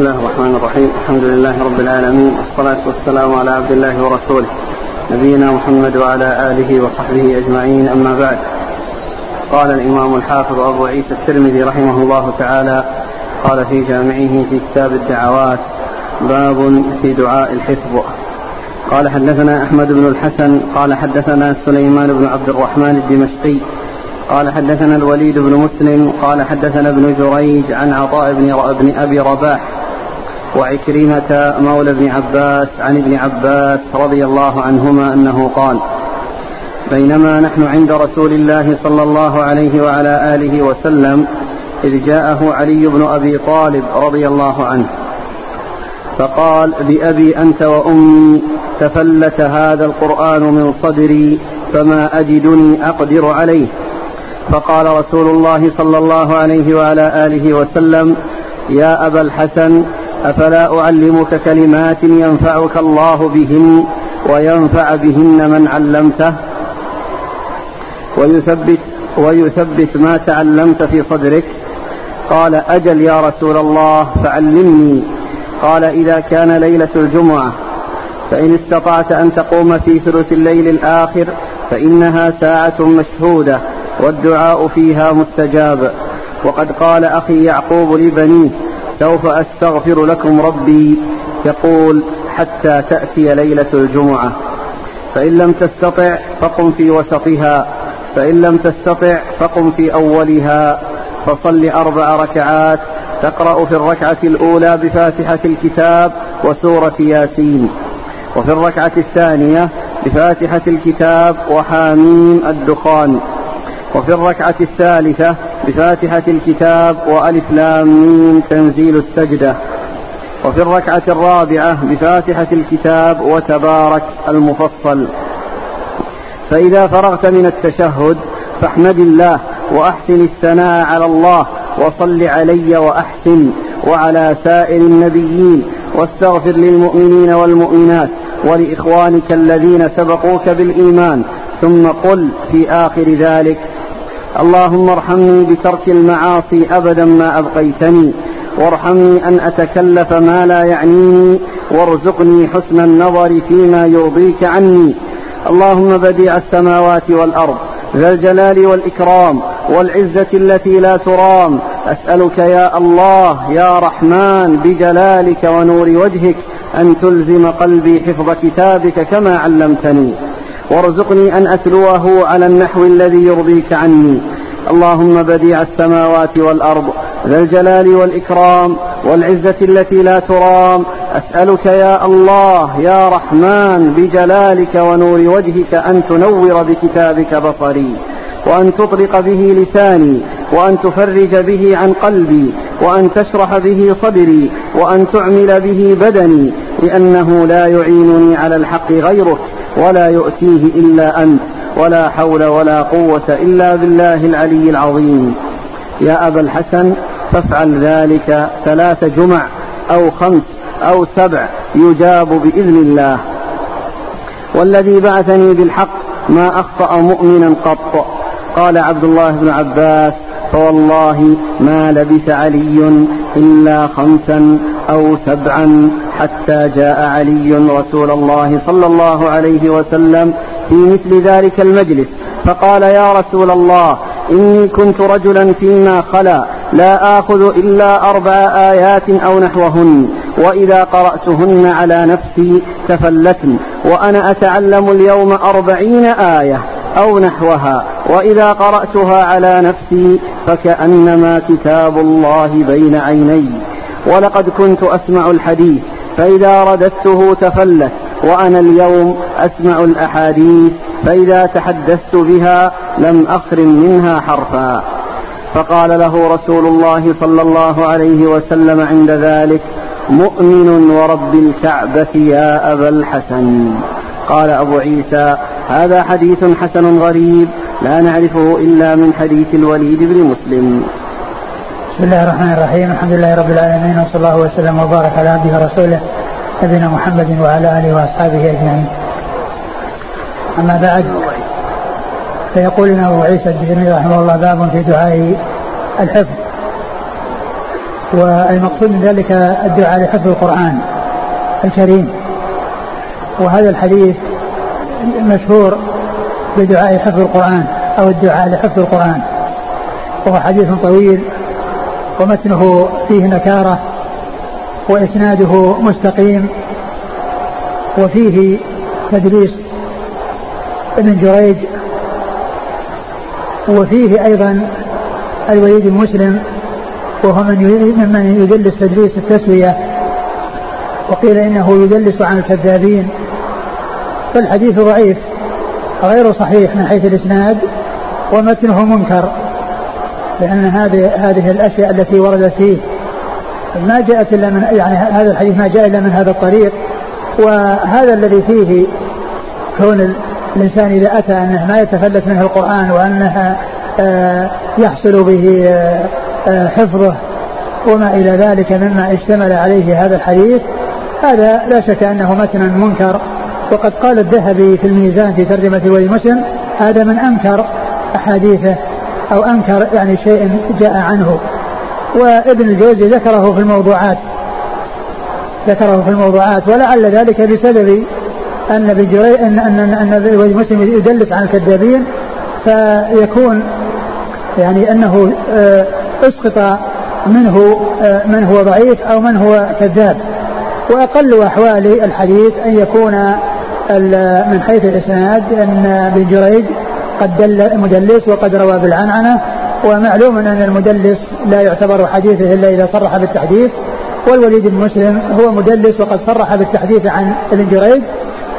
الله الرحمن الرحيم الحمد لله رب العالمين والصلاة والسلام على عبد الله ورسوله نبينا محمد وعلى آله وصحبه أجمعين أما بعد قال الإمام الحافظ أبو عيسى الترمذي رحمه الله تعالى قال في جامعه في كتاب الدعوات باب في دعاء الحفظ قال حدثنا أحمد بن الحسن قال حدثنا سليمان بن عبد الرحمن الدمشقي قال حدثنا الوليد بن مسلم قال حدثنا ابن جريج عن عطاء بن, أبي رباح وعكرمة مولى ابن عباس عن ابن عباس رضي الله عنهما أنه قال بينما نحن عند رسول الله صلى الله عليه وعلى آله وسلم إذ جاءه علي بن أبي طالب رضي الله عنه فقال بأبي أنت وأمي تفلت هذا القرآن من صدري فما أجدني أقدر عليه. فقال رسول الله صلى الله عليه وعلى آله وسلم يا أبا الحسن أفلا أعلمك كلمات ينفعك الله بهن وينفع بهن من علمته؟ ويثبت ويثبت ما تعلمت في صدرك. قال أجل يا رسول الله فعلمني. قال إذا كان ليلة الجمعة فإن استطعت أن تقوم في ثلث الليل الآخر فإنها ساعة مشهودة والدعاء فيها مستجاب. وقد قال أخي يعقوب لبنيه سوف أستغفر لكم ربي. يقول حتى تأتي ليلة الجمعة. فإن لم تستطع فقم في وسطها. فإن لم تستطع فقم في أولها. فصل أربع ركعات. تقرأ في الركعة الأولى بفاتحة الكتاب وسورة ياسين. وفي الركعة الثانية بفاتحة الكتاب وحاميم الدخان. وفي الركعة الثالثة بفاتحة الكتاب وألف لام ميم تنزيل السجدة. وفي الركعة الرابعة بفاتحة الكتاب وتبارك المفصل. فإذا فرغت من التشهد فاحمد الله وأحسن الثناء على الله وصل علي وأحسن وعلى سائر النبيين واستغفر للمؤمنين والمؤمنات ولإخوانك الذين سبقوك بالإيمان. ثم قل في آخر ذلك اللهم ارحمني بترك المعاصي أبدا ما أبقيتني. وارحمني أن أتكلف ما لا يعنيني. وارزقني حسن النظر فيما يرضيك عني. اللهم بديع السماوات والأرض ذا الجلال والإكرام والعزة التي لا ترام. أسألك يا الله يا رحمن بجلالك ونور وجهك أن تلزم قلبي حفظ كتابك كما علمتني. وارزقني أن أتلوه على النحو الذي يرضيك عني. اللهم بديع السماوات والأرض ذا الجلال والإكرام والعزة التي لا ترام. أسألك يا الله يا رحمن بجلالك ونور وجهك أن تنور بكتابك بصري وأن تطلق به لساني وأن تفرج به عن قلبي وأن تشرح به صدري وأن تعمل به بدني لأنه لا يعينني على الحق غيرك. ولا يؤتيه إلا أنت ولا حول ولا قوة إلا بالله العلي العظيم. يا أبا الحسن فافعل ذلك ثلاث جمع أو خمس أو سبع يجاب بإذن الله. والذي بعثني بالحق ما أخطأ مؤمنا قط. قال عبد الله بن عباس فوالله ما لبث علي إلا خمسا أو سبعا حتى جاء علي رسول الله صلى الله عليه وسلم في مثل ذلك المجلس فقال يا رسول الله إني كنت رجلا فيما خلا لا آخذ إلا أربع آيات أو نحوهن وإذا قرأتهن على نفسي تفلتن وأنا أتعلم اليوم أربعين آية. أو نحوها وإذا قرأتها على نفسي فكأنما كتاب الله بين عيني. ولقد كنت أسمع الحديث فإذا رددته تفلت وأنا اليوم أسمع الأحاديث فإذا تحدثت بها لم أخرم منها حرفا. فقال له رسول الله صلى الله عليه وسلم عند ذلك مؤمن ورب الكعبة يا أبا الحسن. قال أبو عيسى هذا حديث حسن غريب لا نعرفه إلا من حديث الوليد بن مسلم بسم الله الرحمن الرحيم الحمد لله رب العالمين وصلى الله وسلم وبارك على عبده ورسوله نبينا محمد وعلى آله وأصحابه أجمعين. أما بعد فيقول لنا أبو عيسى الدجني رحمه الله باب في دعاء الحفظ. والمقصود من ذلك الدعاء لحفظ القرآن الكريم وهذا الحديث مشهور بدعاء حفظ القرآن أو الدعاء لحفظ القرآن. وهو حديث طويل ومتنه فيه نكارة وإسناده مستقيم وفيه تدريس ابن جريج وفيه أيضا الوليد المسلم وهو من ممن يدلس تدريس التسوية. وقيل إنه يدلس عن الكذابين فالحديث ضعيف غير صحيح من حيث الإسناد ومتنه منكر لأن هذه هذه الأشياء التي وردت فيه ما جاءت إلا من يعني هذا الحديث ما جاء إلا من هذا الطريق وهذا الذي فيه كون الإنسان إذا أتى أنه ما يتفلت منه القرآن وأنها آه، يحصل به آه، آه، حفظه وما إلى ذلك مما اشتمل عليه هذا الحديث هذا لا شك أنه متن منكر وقد قال الذهبي في الميزان في ترجمة ولي مسلم هذا من أنكر أحاديثه أو أنكر يعني شيء جاء عنه. وابن الجوزي ذكره في الموضوعات ذكره في الموضوعات ولعل ذلك بسبب أن ابن ان ان, أن مسلم يدلس عن الكذابين فيكون يعني أنه آه، أسقط منه آه، من هو ضعيف أو من هو كذاب. وأقل أحوال الحديث أن يكون من حيث الإسناد أن ابن جريج قد دل مدلس وقد روى بالعنعنة ومعلوم أن المدلس لا يعتبر حديثه إلا إذا صرح بالتحديث والوليد بن مسلم هو مدلس وقد صرح بالتحديث عن ابن جريج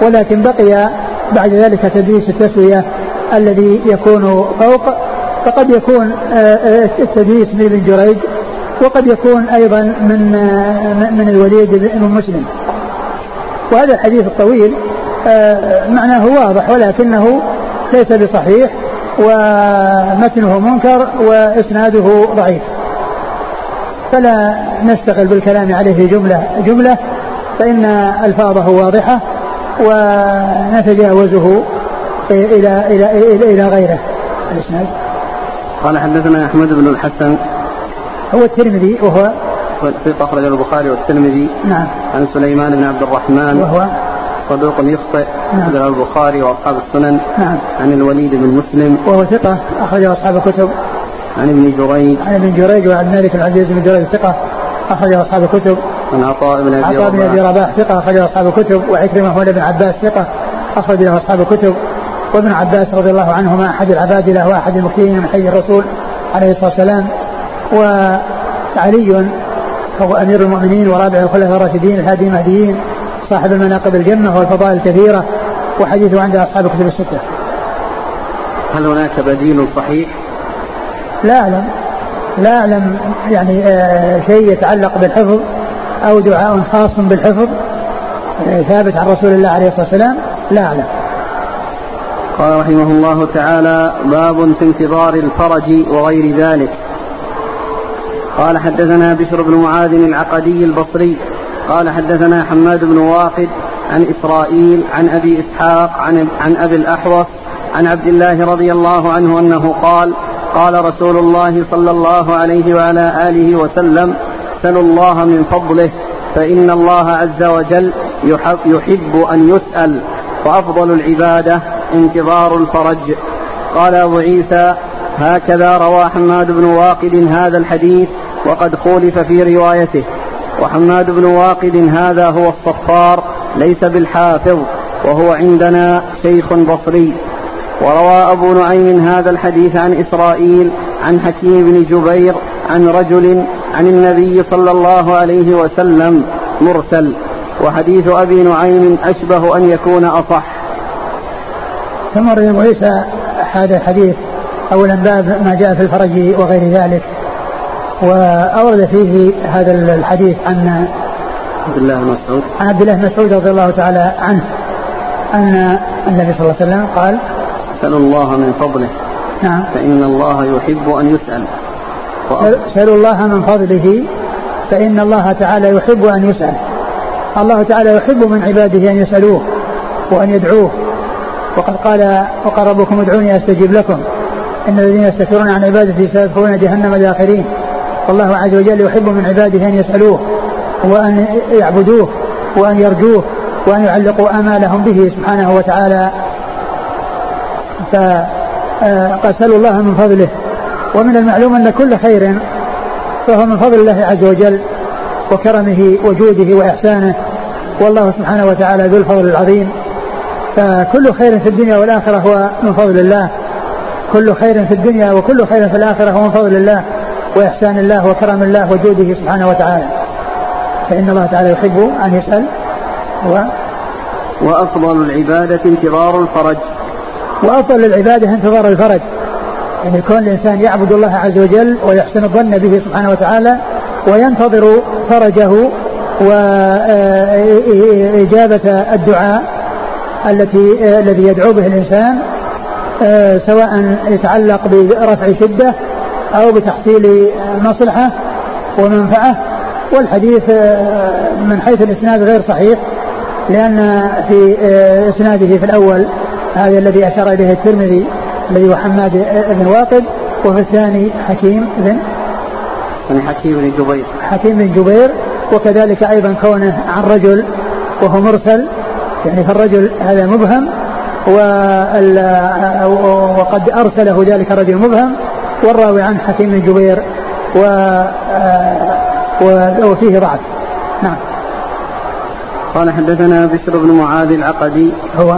ولكن بقي بعد ذلك تدليس التسوية الذي يكون فوق فقد يكون آه، التدليس من ابن جريج وقد يكون أيضا من آه، من الوليد بن مسلم. وهذا الحديث الطويل معناه واضح ولكنه ليس بصحيح ومتنه منكر وإسناده ضعيف. فلا نشتغل بالكلام عليه جملة جملة فإن ألفاظه واضحة ونتجاوزه إلى إلى إلى, إلى غيره. الإسناد؟ قال حدثنا أحمد بن الحسن. هو الترمذي وهو؟ ثقة أخرج البخاري والترمذي. نعم. عن سليمان بن عبد الرحمن. وهو؟ صدوق يخطئ نعم. أخرجه البخاري وأصحاب السنن نعم. عن الوليد بن مسلم. وهو ثقة أخرجه أصحاب الكتب. عن ابن جريج. عن ابن جريج وعن مالك العزيز بن جريج ثقة أخرجه أصحاب الكتب. عن عطاء بن أبي عطاء بن أبي رباح. ثقة أخرجه أصحاب الكتب. وعكرمة هو بن عباس ثقة أخرج له أصحاب الكتب. وابن عباس رضي الله عنهما أحد العبادلة وأحد المكثرين من حي الرسول عليه الصلاة والسلام. وعلي فهو أمير المؤمنين ورابع الخلفاء الراشدين الهادي المهديين. صاحب المناقب الجنة والفضائل الكثيرة وحديثه عند أصحاب الكتب الستة. هل هناك بديل صحيح؟ لا أعلم لا أعلم يعني آه شيء يتعلق بالحفظ أو دعاء خاص بالحفظ آه ثابت عن رسول الله عليه الصلاة والسلام. لا أعلم قال رحمه الله تعالى باب في انتظار الفرج وغير ذلك. قال حدثنا بشر بن معاذ العقدي البصري قال حدثنا حماد بن واقد عن إسرائيل عن أبي إسحاق عن, عن أبي الأحوص عن عبد الله رضي الله عنه أنه قال قال رسول الله صلى الله عليه وعلى آله وسلم سلوا الله من فضله فإن الله عز وجل يحب, يحب أن يسأل وأفضل العبادة انتظار الفرج. قال أبو عيسى هكذا روى حماد بن واقد هذا الحديث وقد خولف في روايته. وحماد بن واقد هذا هو الصفار ليس بالحافظ وهو عندنا شيخ بصري. وروى أبو نعيم هذا الحديث عن إسرائيل عن حكيم بن جبير عن رجل عن النبي صلى الله عليه وسلم مرسل. وحديث أبي نعيم أشبه أن يكون أصح. ثم عيسى هذا الحديث أولا باب ما جاء في الفرج وغير ذلك. وأورد فيه هذا الحديث عن عبد الله بن مسعود. عن عبد الله بن مسعود رضي الله تعالى عنه أن النبي صلى الله عليه وسلم قال سألوا الله من فضله. نعم. فإن الله يحب أن يسأل. سألوا الله من فضله فإن الله تعالى يحب أن يسأل. الله تعالى يحب من عباده أن يسألوه وأن يدعوه. وقد قال وقال ربكم ادعوني أستجيب لكم. إن الذين يستكبرون عن عبادتي سيدخلون جهنم داخرين. والله عز وجل يحب من عباده أن يسألوه وأن يعبدوه وأن يرجوه وأن يعلقوا آمالهم به سبحانه وتعالى. فأسأل الله من فضله. ومن المعلوم أن كل خير فهو من فضل الله عز وجل وكرمه وجوده وإحسانه. والله سبحانه وتعالى ذو الفضل العظيم. فكل خير في الدنيا والآخرة هو من فضل الله. كل خير في الدنيا وكل خير في الآخرة هو من فضل الله. وإحسان الله وكرم الله وجوده سبحانه وتعالى. فإن الله تعالى يحب أن يسأل. و وأفضل العبادة انتظار الفرج. وأفضل العبادة انتظار الفرج. يعني كون الإنسان يعبد الله عز وجل ويحسن الظن به سبحانه وتعالى وينتظر فرجه وإجابة الدعاء التي الذي يدعو به الإنسان سواء يتعلق برفع شدة أو بتحصيل مصلحة ومنفعة والحديث من حيث الإسناد غير صحيح لأن في إسناده في الأول هذا الذي أشار إليه الترمذي الذي هو حماد بن واقد وفي الثاني حكيم بن يعني حكيم بن جبير. حكيم بن جبير وكذلك أيضا كونه عن رجل وهو مرسل يعني فالرجل هذا مبهم وقد أرسله ذلك الرجل مبهم والراوي عنه حكيم بن جبير و وفيه ضعف. نعم. قال حدثنا بشر بن معاذ العقدي. هو.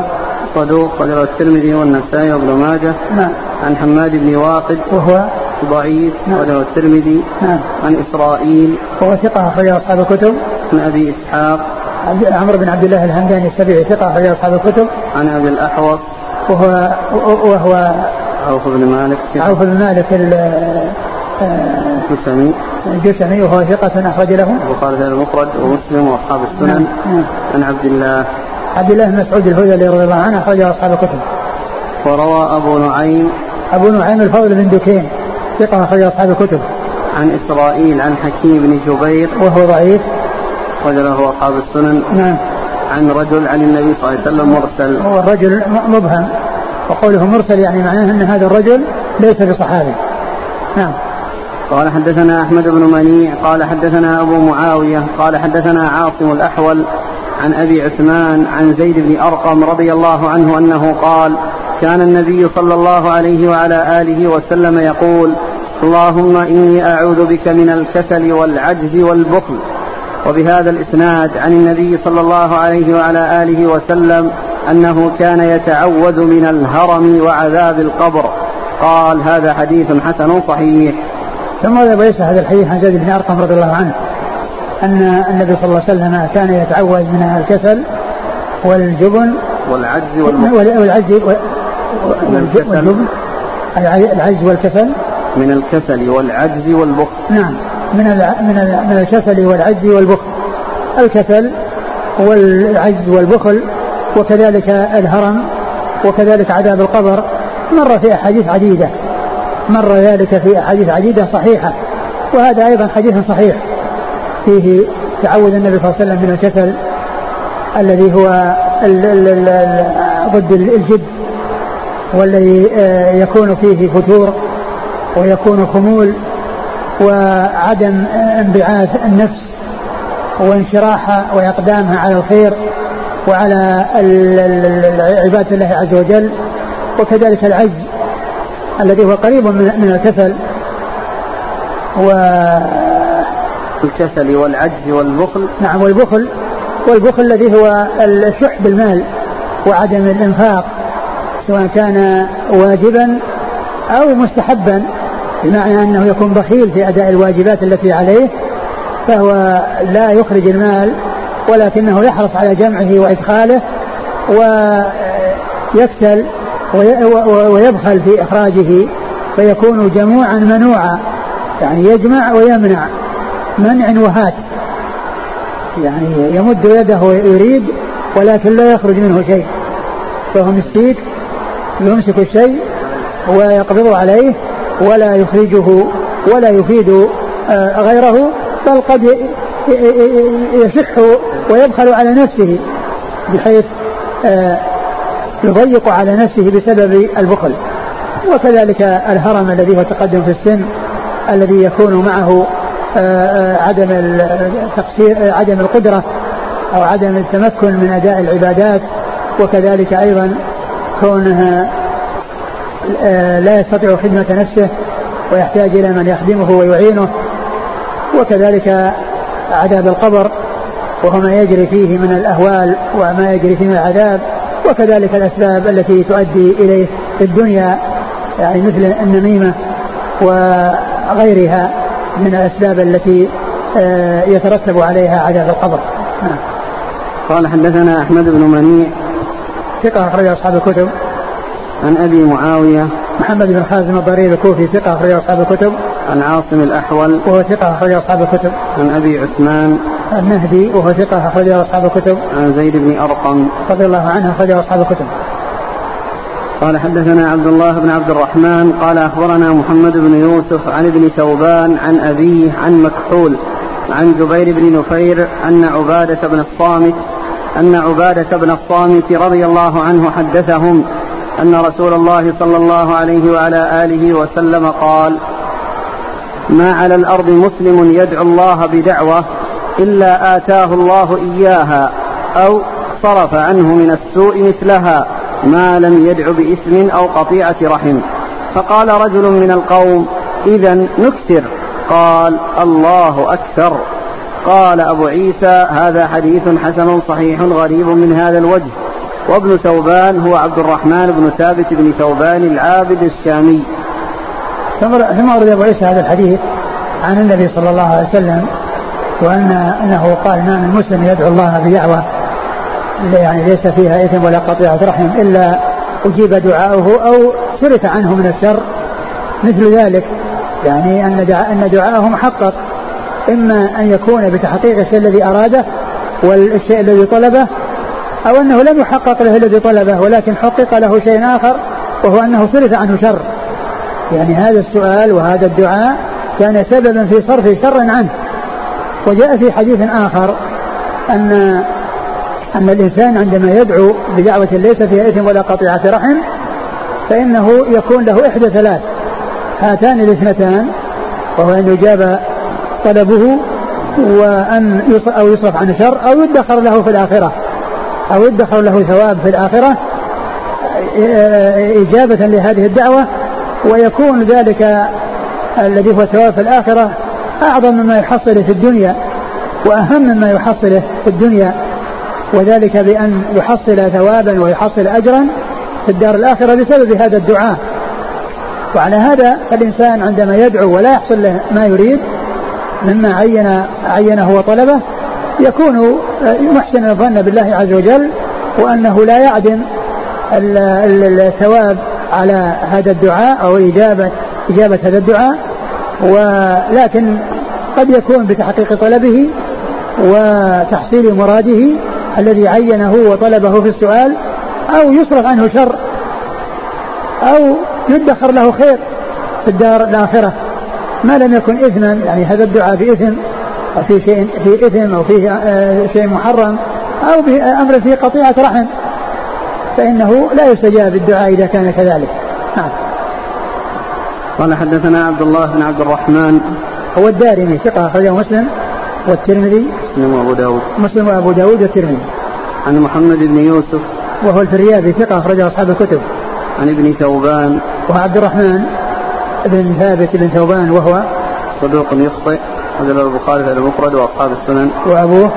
صدوق قدر الترمذي والنسائي وابن ماجه. نعم. عن حماد بن واقد وهو. ضعيف نعم. الترمذي. نعم. عن إسرائيل. وهو ثقة أخرج أصحاب الكتب. عن أبي إسحاق. عمرو بن عبد الله الهمداني السبيعي ثقة أخرج أصحاب الكتب. عن أبي الأحوص. وهو وهو عوف بن مالك. عوف بن مالك الجسمي الجسمي وهو ثقة أخرج له. البخاري في المفرد ومسلم وأصحاب السنن. نعم. عن عبد الله. عبد الله بن مسعود الهذلي رضي الله عنه أخرجه أصحاب الكتب. وروى أبو نعيم. أبو نعيم الفضل بن دكين ثقة أخرج أصحاب الكتب. عن إسرائيل عن حكيم بن جبير. وهو ضعيف. وجله أصحاب السنن. نعم. عن رجل عن النبي صلى الله عليه وسلم مرسل. هو الرجل مبهم. وقوله مرسل يعني معناه أن هذا الرجل ليس بصحابي. نعم. قال حدثنا أحمد بن منيع قال حدثنا أبو معاوية قال حدثنا عاصم الأحول عن أبي عثمان عن زيد بن أرقم رضي الله عنه أنه قال كان النبي صلى الله عليه وعلى آله وسلم يقول اللهم إني أعوذ بك من الكسل والعجز والبخل. وبهذا الإسناد عن النبي صلى الله عليه وعلى آله وسلم أنه كان يتعوذ من الهرم وعذاب القبر. قال هذا حديث حسن صحيح. ثم ذهب هذا الحديث عن زيد بن أرقم رضي الله عنه أن النبي صلى الله عليه وسلم كان يتعوذ من الكسل والجبن والعجز والبخل والعجز والجبن العجز والكسل. من الكسل والعجز والبخل. نعم من من من الكسل والعجز والبخل. الكسل والعجز والبخل وكذلك الهرم وكذلك عذاب القبر مر في أحاديث عديدة مر ذلك في أحاديث عديدة صحيحة وهذا أيضا حديث صحيح فيه تعوذ النبي صلى الله عليه وسلم من الكسل الذي هو ضد الجد والذي آه، يكون فيه فتور ويكون خمول وعدم انبعاث النفس وانشراحها وإقدامها على الخير. وعلى عبادة الله عز وجل وكذلك العجز الذي هو قريب من الكسل. و الكسل والعجز والبخل. نعم والبخل والبخل الذي هو الشح بالمال وعدم الإنفاق سواء كان واجبا أو مستحبا بمعنى أنه يكون بخيل في أداء الواجبات التي عليه فهو لا يخرج المال ولكنه يحرص على جمعه وإدخاله ويكسل ويبخل في إخراجه فيكون جموعا منوعا يعني يجمع ويمنع منع وهات. يعني يمد يده ويريد ولكن لا يخرج منه شيء. فهو مسيك يمسك الشيء ويقبض عليه ولا يخرجه ولا يفيد آه، غيره بل قد يشح ويبخل على نفسه بحيث آه، يضيق على نفسه بسبب البخل. وكذلك الهرم الذي هو تقدم في السن الذي يكون معه عدم التقصير عدم القدرة أو عدم التمكن من أداء العبادات. وكذلك أيضا كونها لا يستطيع خدمة نفسه ويحتاج إلى من يخدمه ويعينه. وكذلك عذاب القبر وهو ما يجري فيه من الأهوال وما يجري فيه من العذاب وكذلك الأسباب التي تؤدي إليه في الدنيا يعني مثل النميمة وغيرها من الأسباب التي آه، يترتب عليها عذاب القبر. نعم. قال حدثنا أحمد بن منيع. ثقة أخرج أصحاب الكتب. عن أبي معاوية. محمد بن خازم الضرير الكوفي ثقة أخرج أصحاب الكتب. عن عاصم الأحول. وهو ثقة أخرج أصحاب الكتب. عن أبي عثمان. النهدي وهو ثقة أخرج أصحاب الكتب. عن زيد بن أرقم. رضي الله عنه أخرج أصحاب الكتب. قال حدثنا عبد الله بن عبد الرحمن. قال أخبرنا محمد بن يوسف عن ابن ثوبان عن أبيه عن مكحول عن جبير بن نفير أن عبادة بن الصامت أن عبادة بن الصامت رضي الله عنه حدثهم أن رسول الله صلى الله عليه وعلى آله وسلم قال ما على الأرض مسلم يدعو الله بدعوة إلا آتاه الله إياها أو صرف عنه من السوء مثلها ما لم يدع بإثم أو قطيعة رحم. فقال رجل من القوم إذا نكثر. قال الله أكثر. قال أبو عيسى هذا حديث حسن صحيح غريب من هذا الوجه. وابن ثوبان هو عبد الرحمن بن ثابت بن ثوبان العابد الشامي. ثم ورد أبو عيسى هذا الحديث عن النبي صلى الله عليه وسلم وان أنه قال ما من مسلم يدعو الله بدعوه يعني ليس فيها إثم ولا قطيعة رحم إلا أجيب دعاؤه أو صرف عنه من الشر. مثل ذلك يعني أن أن دعاءه محقق إما أن يكون بتحقيق الشيء الذي أراده والشيء الذي طلبه أو أنه لم يحقق له الذي طلبه ولكن حقق له شيء آخر وهو أنه صرف عنه شر. يعني هذا السؤال وهذا الدعاء كان سببا في صرف شر عنه. وجاء في حديث آخر أن أن الإنسان عندما يدعو بدعوة ليس فيها إثم ولا قطيعة رحم فإنه يكون له إحدى ثلاث. هاتان الاثنتان وهو أن يجاب طلبه وأن أو يصرف عن شر أو يدخر له في الآخرة. أو يدخر له ثواب في الآخرة إجابة لهذه الدعوة. ويكون ذلك الذي هو ثواب في الآخرة أعظم مما يحصله في الدنيا وأهم مما يحصله في الدنيا وذلك بأن يحصل ثوابا ويحصل أجرا في الدار الآخرة بسبب هذا الدعاء. وعلى هذا فالإنسان عندما يدعو ولا يحصل له ما يريد مما عين عينه وطلبه يكون محسن الظن بالله عز وجل وأنه لا يعدم الثواب على هذا الدعاء أو إجابة إجابة هذا الدعاء ولكن قد يكون بتحقيق طلبه وتحصيل مراده الذي عينه وطلبه في السؤال أو يصرف عنه شر أو يدخر له خير في الدار الآخرة. ما لم يكن إثما يعني هذا الدعاء بإثم أو في شيء في إثم أو فيه آه، شيء محرم أو بأمر فيه قطيعة رحم. فإنه لا يستجاب الدعاء إذا كان كذلك. نعم. قال حدثنا عبد الله بن عبد الرحمن. هو الدارمي ثقة أخرجه مسلم والترمذي مسلم وأبو داود. مسلم وأبو داود والترمذي. عن محمد بن يوسف. وهو الفريابي ثقة أخرجه أصحاب الكتب. عن ابن ثوبان. وهو عبد الرحمن بن ثابت بن ثوبان وهو صدوق يخطئ. رجل البخاري في المفرد وأصحاب السنن. وأبوه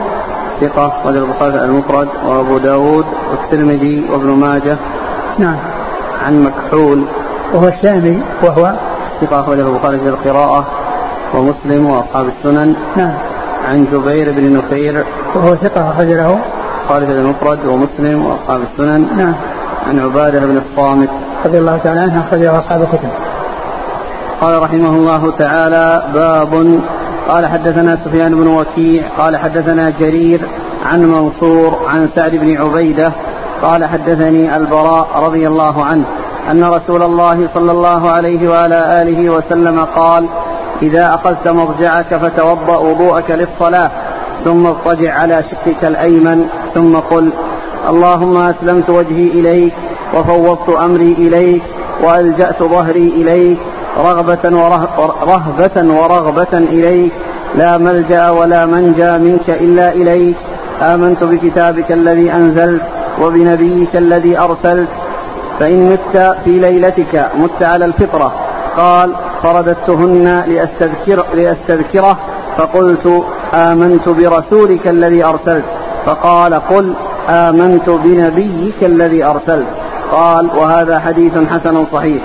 ثقة رجل البخاري المفرد وأبو داود والترمذي وابن ماجه. نعم. عن مكحول. وهو الشامي وهو؟ ثقة أخرجه البخاري في القراءة ومسلم وأصحاب السنن. نعم. عن جبير بن نفير وهو ثقة أخرج له البخاري في المفرد ومسلم وأصحاب السنن. نعم. عن عبادة بن الصامت. رضي الله تعالى عنه أخرجه أصحاب الكتب. قال رحمه الله تعالى باب قال حدثنا سفيان بن وكيع قال حدثنا جرير عن منصور عن سعد بن عبيدة قال حدثني البراء رضي الله عنه أن رسول الله صلى الله عليه وعلى آله وسلم قال إذا أخذت مضجعك فتوضأ وضوءك للصلاة ثم اضطجع على شقك الأيمن ثم قل اللهم أسلمت وجهي إليك وفوضت أمري إليك وألجأت ظهري إليك رغبة ورهبة ورغبة إليك. لا ملجأ ولا منجأ منك إلا إليك. آمنت بكتابك الذي أنزلت وبنبيك الذي أرسلت. فإن مت في ليلتك مت على الفطرة. قال فرددتهن لأستذكر لأستذكره. فقلت آمنت برسولك الذي أرسلت. فقال قل آمنت بنبيك الذي أرسلت. قال وهذا حديث حسن صحيح.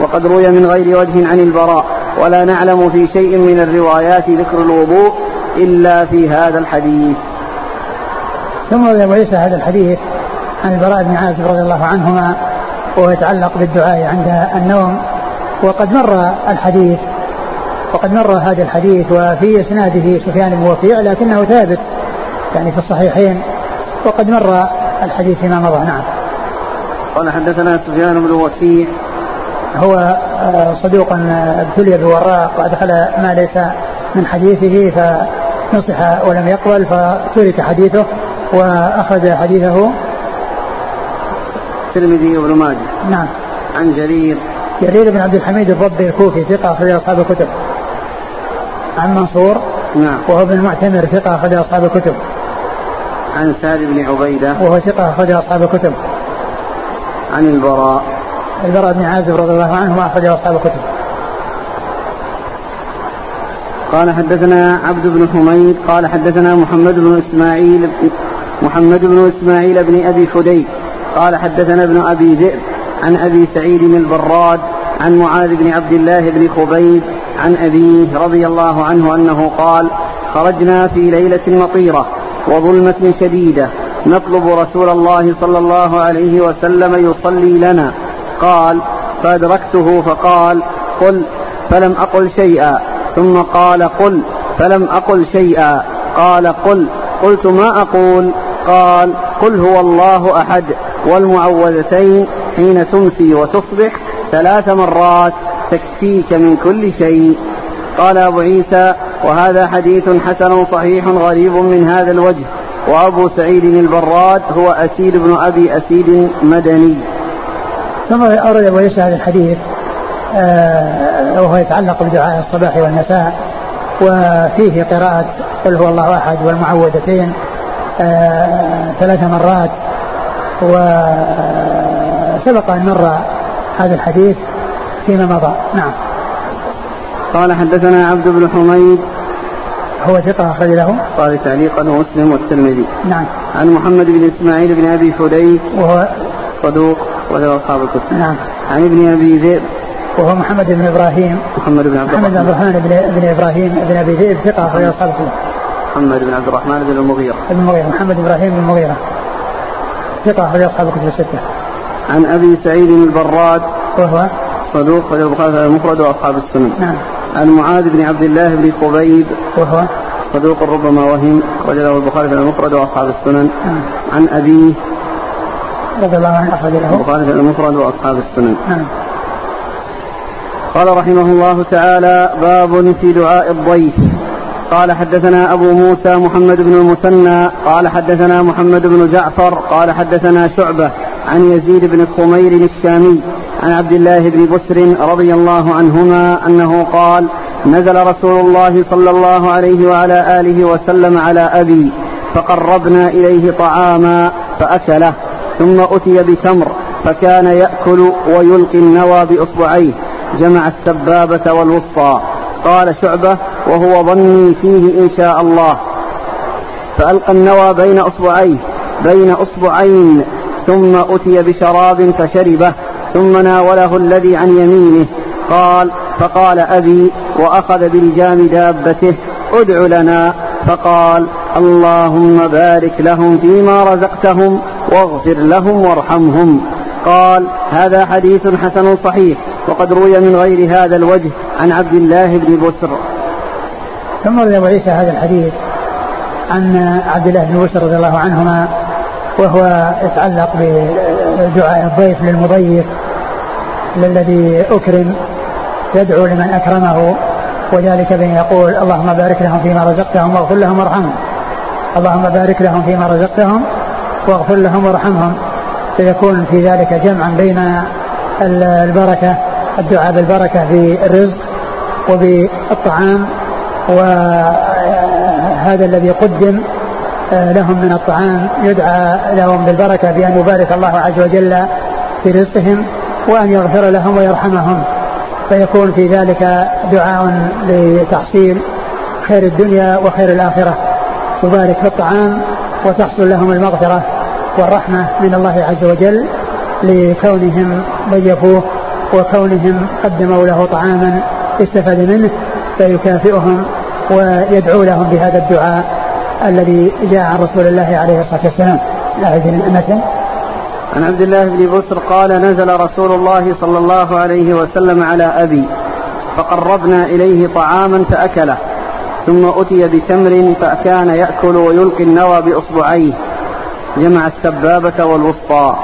وقد روي من غير وجه عن البراء ولا نعلم في شيء من الروايات ذكر الوضوء إلا في هذا الحديث. ثم وليس هذا الحديث عن البراء بن عازب رضي الله عنهما وهو يتعلق بالدعاء عند النوم. وقد مر الحديث وقد مر هذا الحديث وفي إسناده سفيان بن وكيع لكنه ثابت يعني في الصحيحين. وقد مر الحديث فيما مضى نعم. قال حدثنا سفيان بن وكيع هو آه، صدوق ابتلي بوراق وادخل ما ليس من حديثه فنصح ولم يقبل فترك حديثه واخذ حديثه. الترمذي وابن ماجه. نعم. عن جرير. جرير بن عبد الحميد الضبي الكوفي ثقة أخرج أصحاب الكتب. عن منصور. نعم. وهو ابن المعتمر ثقة أخرج أصحاب الكتب. عن سعد بن عبيدة. وهو ثقة أخرج أصحاب الكتب. عن البراء. البراء بن عازب رضي الله عنه ما أخرج أصحاب الكتب. قال حدثنا عبد بن حميد قال حدثنا محمد بن إسماعيل محمد بن إسماعيل بن أبي فديك قال حدثنا ابن أبي ذئب عن أبي سعيد البراد عن معاذ بن عبد الله بن خبيب عن أبيه رضي الله عنه أنه قال خرجنا في ليلة مطيرة وظلمة شديدة نطلب رسول الله صلى الله عليه وسلم يصلي لنا قال فأدركته فقال قل فلم أقل شيئا. ثم قال قل فلم أقل شيئا. قال قل قلت ما أقول؟ قال قل هو الله أحد والمعوذتين حين تمسي وتصبح ثلاث مرات تكفيك من كل شيء. قال أبو عيسى وهذا حديث حسن صحيح غريب من هذا الوجه. وأبو سعيد البراد هو أسيد بن أبي أسيد مدني ثم أورد أبو عيسى هذا الحديث آه وهو يتعلق بدعاء الصباح والمساء وفيه قراءة قل هو الله أحد والمعوذتين آه ثلاث مرات وسبق أن مر هذا الحديث فيما مضى. نعم. قال حدثنا عبد بن حميد. هو ثقة أخرج له. قال تعليقا ومسلم والترمذي. نعم. عن محمد بن إسماعيل بن أبي فديك. وهو صدوق. وله أصحاب الكتب. نعم. عن ابن أبي ذئب. وهو محمد بن إبراهيم. محمد بن عبد محمد بن عبد الرحمن بن, بن إبراهيم بن أبي ذئب ثقة أخرج أصحاب الكتب. محمد بن عبد الرحمن بن المغيرة. بن المغيرة محمد بن إبراهيم بن المغيرة. ثقة أخرج أصحاب الكتب الستة. عن أبي سعيد البراد. وهو؟ صدوق أخرج البخاري المفرد وأصحاب السنن. نعم. عن معاذ بن عبد الله بن خبيب وهو؟ صدوق ربما وهم. أخرج له البخاري في المفرد وأصحاب السنن. نعم. عن أبيه. رضي الله عنه أخرج له البخاري في المفرد وأصحاب السنن. نعم. قال رحمه الله تعالى باب في دعاء الضيف قال حدثنا أبو موسى محمد بن المثنى قال حدثنا محمد بن جعفر قال حدثنا شعبة عن يزيد بن خمير الشامي عن عبد الله بن بسر رضي الله عنهما أنه قال نزل رسول الله صلى الله عليه وعلى آله وسلم على أبي فقربنا إليه طعاما فأكله ثم أتي بتمر فكان يأكل ويلقي النوى بإصبعيه. جمع السبابة والوسطى. قال شعبة وهو ظني فيه إن شاء الله. فألقى النوى بين أصبعيه بين أصبعين. ثم أتي بشراب فشربه ثم ناوله الذي عن يمينه. قال فقال أبي وأخذ بلجام دابته ادع لنا. فقال اللهم بارك لهم فيما رزقتهم. واغفر لهم وارحمهم. قال هذا حديث حسن صحيح وقد روي من غير هذا الوجه عن عبد الله بن بسر. ثم روي أبو عيسى هذا الحديث عن عبد الله بن بسر رضي الله عنهما وهو يتعلق بدعاء الضيف للمضيف للذي أكرم يدعو لمن أكرمه وذلك بأن يقول اللهم بارك لهم فيما رزقتهم واغفر لهم وارحمهم. اللهم بارك لهم فيما رزقتهم واغفر لهم وارحمهم. فيكون في ذلك جمعا بين البركة الدعاء بالبركة في الرزق وبالطعام وهذا الذي قدم آه، لهم من الطعام يدعى لهم بالبركة بأن يبارك الله عز وجل في رزقهم وأن يغفر لهم ويرحمهم. فيكون في ذلك دعاء لتحصيل خير الدنيا وخير الآخرة. يبارك في الطعام وتحصل لهم المغفرة. والرحمة من الله عز وجل لكونهم ضيفوه وكونهم قدموا له طعاما استفاد منه فيكافئهم ويدعو لهم بهذا الدعاء الذي جاء عن رسول الله عليه الصلاة والسلام. لا المتن. عن عبد الله بن بسر قال نزل رسول الله صلى الله عليه وسلم على أبي فقربنا إليه طعاما فأكله ثم أتي بتمر فكان يأكل ويلقي النوى بأصبعيه جمع السبابة والوسطى.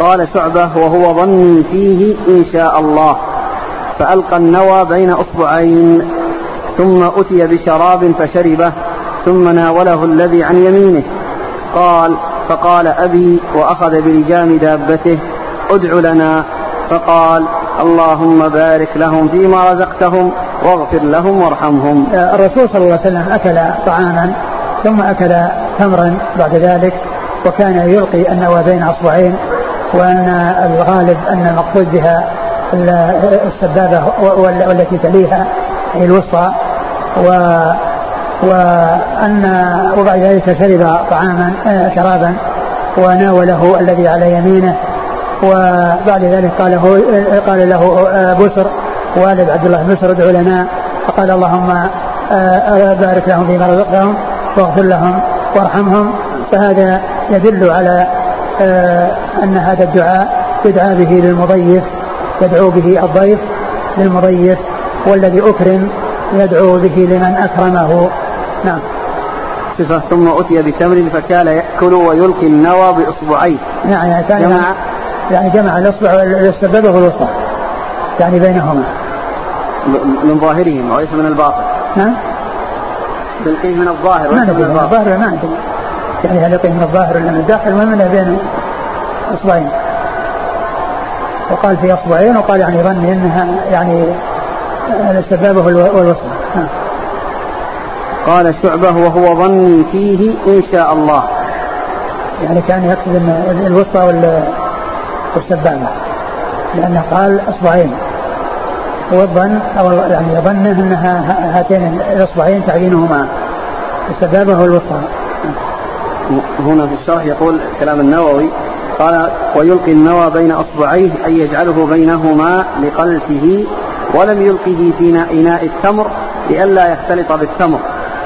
قال شعبة وهو ظني فيه إن شاء الله. فألقى النوى بين أصبعين ثم أتي بشراب فشربه ثم ناوله الذي عن يمينه. قال فقال أبي وأخذ بلجام دابته ادع لنا. فقال اللهم بارك لهم فيما رزقتهم واغفر لهم وارحمهم. الرسول صلى الله عليه وسلم أكل طعاما ثم أكل تمرا بعد ذلك وكان يلقي النوى بين أصبعين وأن الغالب أن المقصود بها السبابة والتي تليها هي الوسطى. و وأن وبعد ذلك شرب طعاما آه، شرابا وناوله الذي على يمينه. وبعد ذلك قال له قال له آه، بسر. والد عبد الله بسر ادعو لنا. فقال اللهم آه، بارك لهم فيما رزقتهم واغفر لهم وارحمهم. فهذا يدل على أن هذا الدعاء يدعى به للمضيف يدعو به الضيف للمضيف والذي أكرم يدعو به لمن أكرمه. نعم. صفة ثم أتي بتمر فكان يأكل ويلقي النوى بإصبعيه. نعم يعني كان جمع. يعني جمع الإصبع والسبابة والوسطى يعني بينهما. من ظاهرهما وليس من الباطن. نعم. تلقيه من الظاهر وليس من الظاهر ما عندنا يعني هل من الظاهر ولا من الداخل المهم إنه بين أصبعين. وقال في أصبعين وقال يعني ظني إنها يعني السبابه والوسطى نعم قال شعبة وهو ظني فيه إن شاء الله. يعني كان يقصد الوسطى والسبابة. لأنه قال أصبعين. والظن أو يعني ظنه أنها هاتين الأصبعين تعيينهما. السبابة والوسطى هنا في الشرح يقول كلام النووي قال ويلقي النوى بين أصبعيه أي يجعله بينهما لقلته ولم يلقه في إناء التمر لئلا يختلط بالتمر.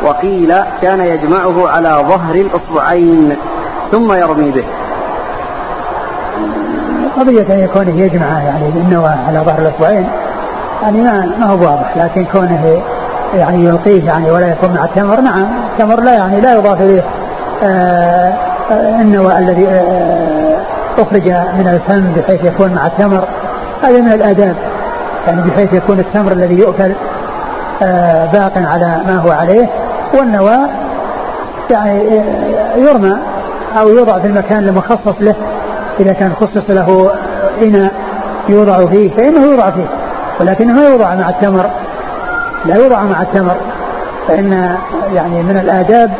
وقيل كان يجمعه على ظهر الأصبعين ثم يرمي به. قضية أن يكونه يجمعه يعني النوى على ظهر الأصبعين يعني ما ما هو واضح لكن كونه يعني يلقيه يعني ولا يكون مع التمر نعم التمر لا يعني لا يضاف إليه. النوى الذي آه أخرج من الفم بحيث يكون مع التمر هذا من الآداب يعني بحيث يكون التمر الذي يؤكل آه باق على ما هو عليه والنواة يعني يرمى أو يوضع في المكان المخصص له إذا كان خصص له إناء يوضع فيه فإنه يوضع فيه ولكنه ما يوضع مع التمر لا يوضع مع التمر فإن يعني من الآداب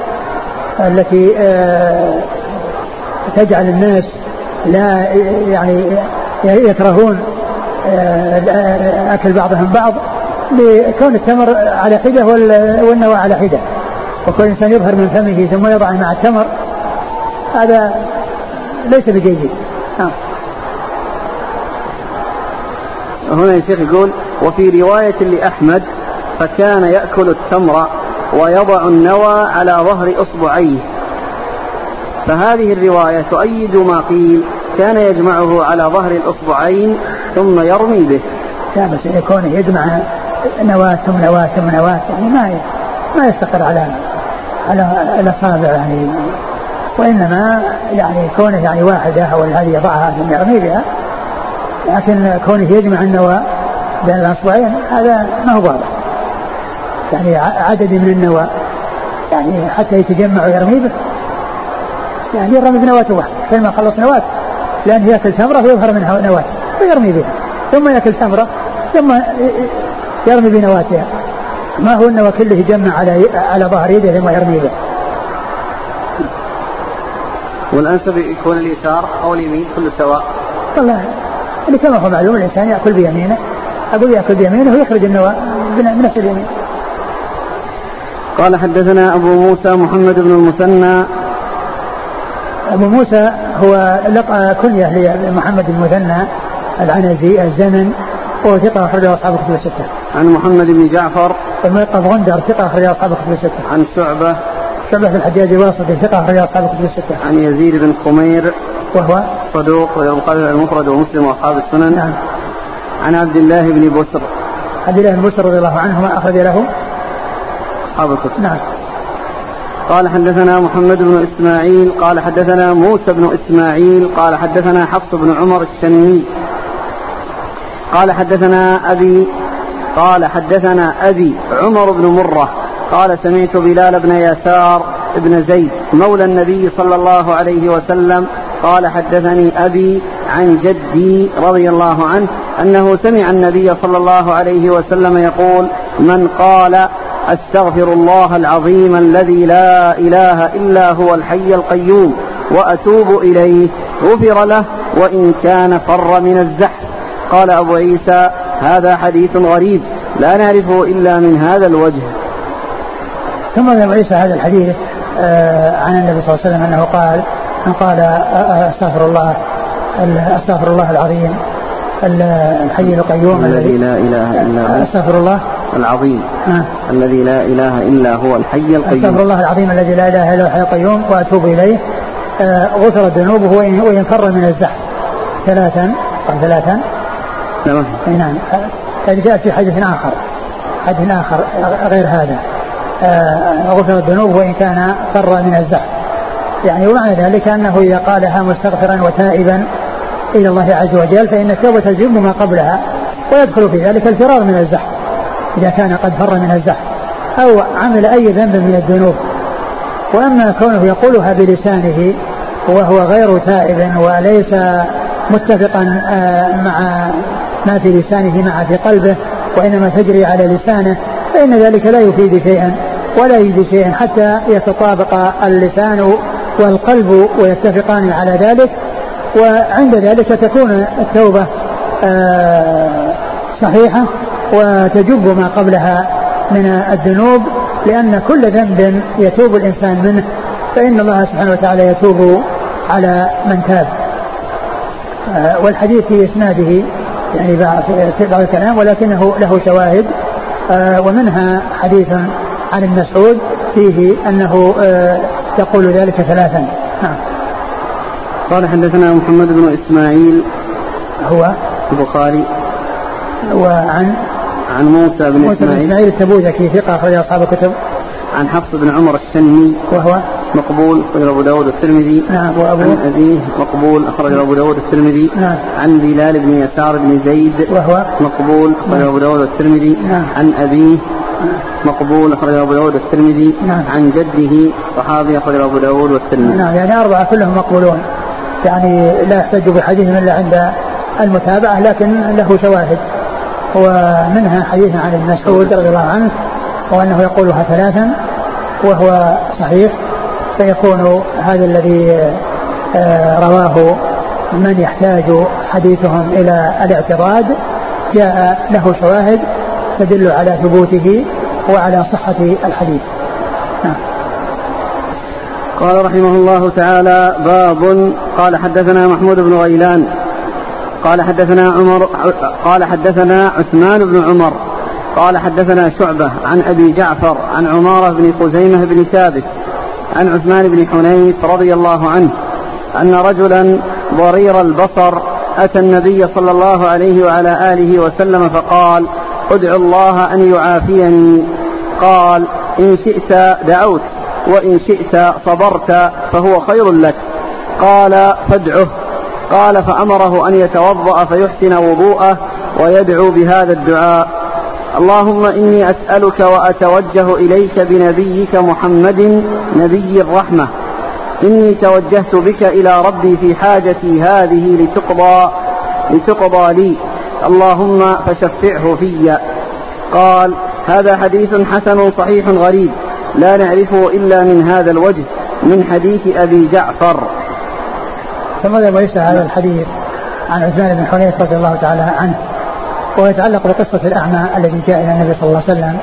التي آه، تجعل الناس لا يعني يكرهون آه، أكل بعضهم بعض لكون التمر على حدة والنوى على حدة. وكل إنسان يظهر من فمه ثم يضعه مع التمر هذا ليس بجيد. نعم. هنا يا شيخ يقول وفي رواية لأحمد فكان يأكل التمر ويضع النوى على ظهر إصبعيه. فهذه الرواية تؤيد ما قيل كان يجمعه على ظهر الإصبعين ثم يرمي به. بس يكون يجمع نواة ثم نواة ثم نواة يعني ما ما يستقر على على الاصابع يعني. وإنما يعني كونه يعني واحدة أو هذه يضعها ثم يرمي بها لكن كونه يجمع النوى بين الأصبعين هذا ما هو واضح. يعني عدد من النوى. يعني حتى يتجمع ويرمي به يعني يرمي بنواة واحدة. فلما خلص نواة لأنه يأكل تمرة ويظهر منها نواة فيرمي بها ثم يأكل تمرة ثم يرمي بنواتها. ما هو أن وكله يجمع على على ظهر يده ثم يرمي به. والأنسب يكون اليسار أو اليمين كله سواء. والله اللي كما هو معلوم الإنسان يأكل بيمينه. أقول يأكل بيمينه ويخرج النواة بنفس اليمين. قال حدثنا أبو موسى محمد بن المثنى أبو موسى هو لقى كنية لمحمد المثنى العنزي الزمن وهو ثقة أخرجه أصحاب الكتب الستة. عن محمد بن جعفر الملقب غندر ثقة أخرجه أصحاب الكتب الستة. عن شعبة شعبة الحجاج الواسطي ثقة أخرجه أصحاب الكتب الستة. عن يزيد بن خمير وهو صدوق وينقل المفرد ومسلم وأصحاب السنن. نعم. عن عبد الله بن بسر عبد الله بن بسر رضي الله عنهما أخرج له أصحاب الكتب. نعم. قال حدثنا محمد بن إسماعيل قال حدثنا موسى بن إسماعيل قال حدثنا حفص بن عمر الشني قال حدثنا أبي قال حدثنا أبي عمر بن مرة قال سمعت بلال بن يسار بن زيد مولى النبي صلى الله عليه وسلم قال حدثني أبي عن جدي رضي الله عنه أنه سمع النبي صلى الله عليه وسلم يقول من قال أستغفر الله العظيم الذي لا إله إلا هو الحي القيوم وأتوب إليه. غفر له وإن كان فر من الزحف. قال أبو عيسى هذا حديث غريب لا نعرفه إلا من هذا الوجه. ثم أبو عيسى هذا الحديث آه، عن النبي صلى الله عليه وسلم أنه قال أن قال آه، آه، أستغفر الله أستغفر الله العظيم الحي القيوم الذي لا إله إلا هو. أستغفر الله العظيم. آه. الذي لا إله إلا هو الحي القيوم. أستغفر الله العظيم الذي لا إله إلا هو الحي القيوم وأتوب إليه. آه غفرت ذنوبه وإن فر من الزحف. ثلاثا ثلاثا. نعم. نعم. هذه جاءت في حديث آخر. حديث آخر غير هذا. آه غفرت ذنوبه وإن كان فر من الزحف. يعني ومعنى ذلك أنه إذا قالها مستغفرا وتائبا إلى الله عز وجل فإن التوبة تجب ما قبلها ويدخل في ذلك الفرار من الزحف. إذا كان قد فر من الزحف أو عمل أي ذنب من الذنوب. وأما كونه يقولها بلسانه وهو غير تائب وليس متفقا آه، مع ما في لسانه مع في قلبه وإنما تجري على لسانه فإن ذلك لا يفيد شيئا ولا يجدي شيئا حتى يتطابق اللسان والقلب ويتفقان على ذلك. وعند ذلك تكون التوبة آه، صحيحة. وتجب ما قبلها من الذنوب لأن كل ذنب يتوب الإنسان منه فإن الله سبحانه وتعالى يتوب على من تاب. آه، والحديث في إسناده يعني بعض الكلام ولكنه له شواهد. آه، ومنها حديث عن ابن مسعود فيه أنه آه، يقول ذلك ثلاثا. نعم. قال حدثنا محمد بن إسماعيل هو؟ البخاري. وعن عن موسى بن موسى بن إسماعيل. التبوذكي ثقة أخرج أصحاب الكتب. عن حفص بن عمر الشني وهو؟ مقبول أخرج أبو داود الترمذي. نعم وأبو عن أبيه مقبول أخرج أبو داود الترمذي. نعم. عن بلال بن يسار بن زيد. وهو؟ مقبول أخرج أبو داود الترمذي. نعم. عن أبيه. مقبول أخرج أبو داود الترمذي. نعم. عن جده صحابي أخرج أبو داود والترمذي. نعم يعني أربعة كلهم مقبولون. يعني لا يحتج بحديث إلا عند المتابعة لكن له شواهد. ومنها حديث عن ابن مسعود رضي الله عنه وأنه يقولها ثلاثا وهو صحيح فيكون هذا الذي آه، رواه من يحتاج حديثهم إلى الاعتراض جاء له شواهد تدل على ثبوته وعلى صحة الحديث. نعم. قال رحمه الله تعالى باب قال حدثنا محمود بن غيلان قال حدثنا عمر قال حدثنا عثمان بن عمر قال حدثنا شعبة عن أبي جعفر عن عمارة بن خزيمة بن ثابت عن عثمان بن حنيف رضي الله عنه أن رجلا ضرير البصر أتى النبي صلى الله عليه وعلى آله وسلم فقال ادعو الله أن يعافيني. قال إن شئت دعوت وإن شئت صبرت فهو خير لك. قال فادعه. قال فأمره أن يتوضأ فيحسن وضوءه ويدعو بهذا الدعاء. اللهم إني أسألك وأتوجه إليك بنبيك محمد نبي الرحمة. إني توجهت بك إلى ربي في حاجتي هذه لتقضى لتقضى لي. اللهم فشفعه في. قال هذا حديث حسن صحيح غريب لا نعرفه إلا من هذا الوجه من حديث أبي جعفر. ثم وليس هذا الحديث عن عثمان بن حنيف رضي الله تعالى عنه؟ ويتعلق بقصة الأعمى الذي جاء إلى النبي صلى الله عليه وسلم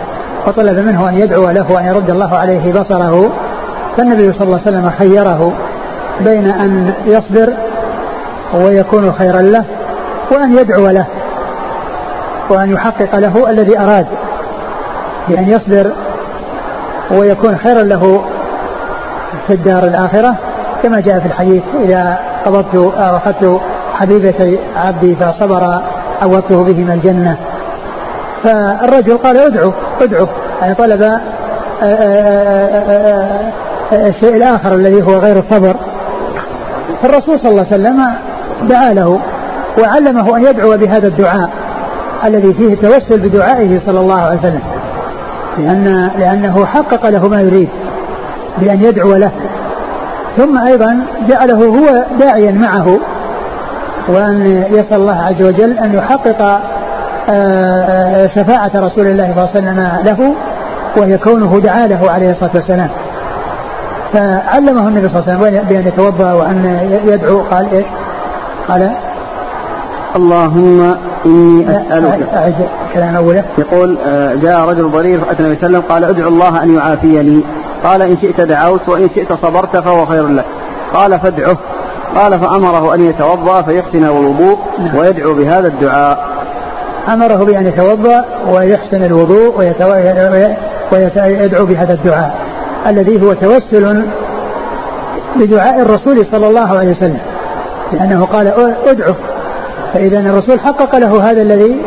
وطلب منه أن يدعو له وأن يرد الله عليه بصره فالنبي صلى الله عليه وسلم خيره بين أن يصبر ويكون خيرا له وأن يدعو له وأن يحقق له الذي أراد بأن يصبر ويكون خيرا له في الدار الآخرة كما جاء في الحديث إذا قبضت أخذت حبيبتي عبدي فصبر عوضته بهما الجنة. فالرجل قال ادعو ادعو. يعني طلب آه، آه، آه، الشيء الآخر الذي هو غير الصبر. فالرسول صلى الله عليه وسلم دعا له وعلمه أن يدعو بهذا الدعاء الذي فيه التوسل بدعائه صلى الله عليه وسلم. لأن لأنه حقق له ما يريد بأن يدعو له. ثم أيضا جعله هو داعيا معه وأن يسأل الله عز وجل أن يحقق آه، آه، شفاعة رسول الله صلى الله عليه وسلم له وهي كونه دعا له عليه الصلاة والسلام. فعلمه النبي صلى الله عليه وسلم بأن يتوضأ وأن يدعو قال إيش؟ قال اللهم إني أسألك. أعد كلام أوله. يقول آه، جاء رجل ضرير فأتى النبي صلى الله عليه وسلم قال ادعو الله أن يعافيني. قال إن شئت دعوت وإن شئت صبرت فهو خير لك. قال فادعه. قال فأمره أن يتوضأ فيحسن الوضوء. ويدعو بهذا الدعاء. أمره بأن يتوضأ ويحسن الوضوء ويدعو بهذا الدعاء الذي هو توسل بدعاء الرسول صلى الله عليه وسلم. لأنه قال ادعو. فإذا الرسول حقق له هذا الذي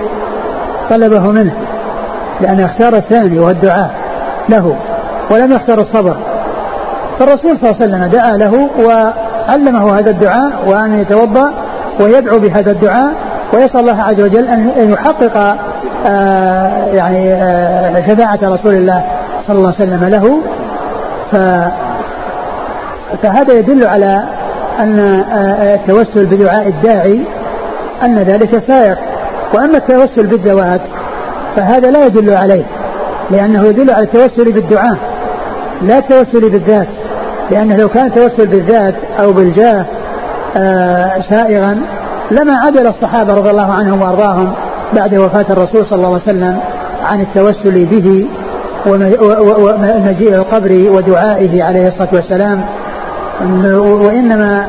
طلبه منه لأنه اختار الثاني وهو الدعاء له. ولم يختار الصبر. فالرسول صلى الله عليه وسلم دعا له وعلمه هذا الدعاء وأن يتوضأ ويدعو بهذا الدعاء ويسأل الله عز وجل أن يحقق آه يعني آه شفاعة رسول الله صلى الله عليه وسلم له. فهذا يدل على أن آه، التوسل بدعاء الداعي أن ذلك سائر وأما التوسل بالذوات فهذا لا يدل عليه لأنه يدل على التوسل بالدعاء. لا التوسل بالذات لأنه لو كان التوسل بالذات أو بالجاه آه سائغا لما عدل الصحابة رضي الله عنهم وأرضاهم بعد وفاة الرسول صلى الله عليه وسلم عن التوسل به ومجيء القبر ودعائه عليه الصلاة والسلام وإنما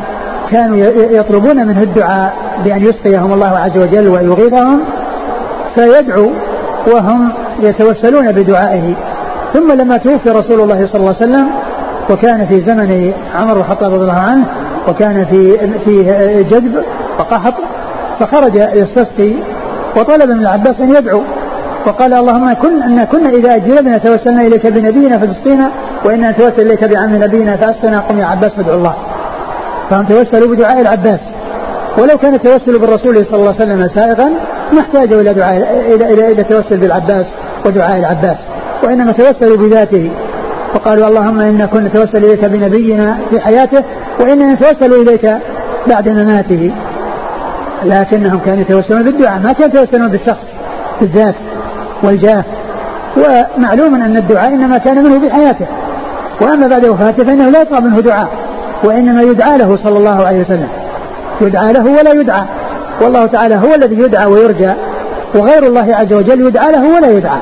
كانوا يطلبون منه الدعاء بأن يسقيهم الله عز وجل ويغيثهم فيدعو وهم يتوسلون بدعائه. ثم لما توفي رسول الله صلى الله عليه وسلم وكان في زمن عمر بن الخطاب رضي الله عنه وكان في في جذب وقحط فخرج يستسقي وطلب من العباس أن يدعو وقال اللهم كن إن كنا إذا اجلبنا توسلنا إليك بنبينا فتسقينا وإنا نتوسل إليك بعم نبينا فأسقنا قم يا عباس فادعو الله. فهم توسلوا بدعاء العباس. ولو كان التوسل بالرسول صلى الله عليه وسلم سائغا ما احتاجوا إلى دعاء إلى إلى إلى التوسل بالعباس ودعاء العباس. وإنما توسلوا بذاته. فقالوا اللهم إنا كنا نتوسل إليك بنبينا في حياته وإنا نتوسل إليك بعد مماته. لكنهم كانوا يتوسلون بالدعاء ما كانوا يتوسلون بالشخص بالذات والجاه. ومعلوم أن الدعاء إنما كان منه في حياته. وأما بعد وفاته فإنه لا يطلب منه دعاء وإنما يدعى له صلى الله عليه وسلم. يدعى له ولا يدعى. والله تعالى هو الذي يدعى ويرجى وغير الله عز وجل يدعى له ولا يدعى.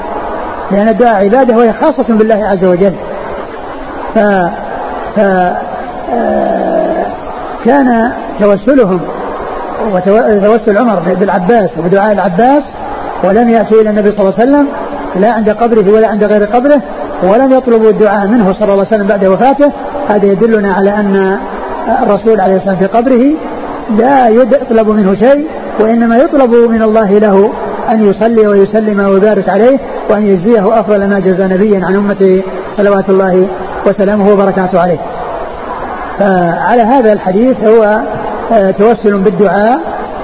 لأن الدعاء عبادة وهي خاصة بالله عز وجل. ف, ف... آه، كان توسلهم وتوسل عمر بالعباس وبدعاء العباس ولم يأتوا إلى النبي صلى الله عليه وسلم لا عند قبره ولا عند غير قبره ولم يطلبوا الدعاء منه صلى الله عليه وسلم بعد وفاته. هذا يدلنا على أن الرسول عليه الصلاة والسلام في قبره لا يطلب منه شيء وإنما يطلب من الله له أن يصلي ويسلم ويبارك عليه وأن يجزيه أفضل ما جزى نبيا عن أمته صلوات الله وسلامه وبركاته عليه. فعلى هذا الحديث هو آه، توسل بالدعاء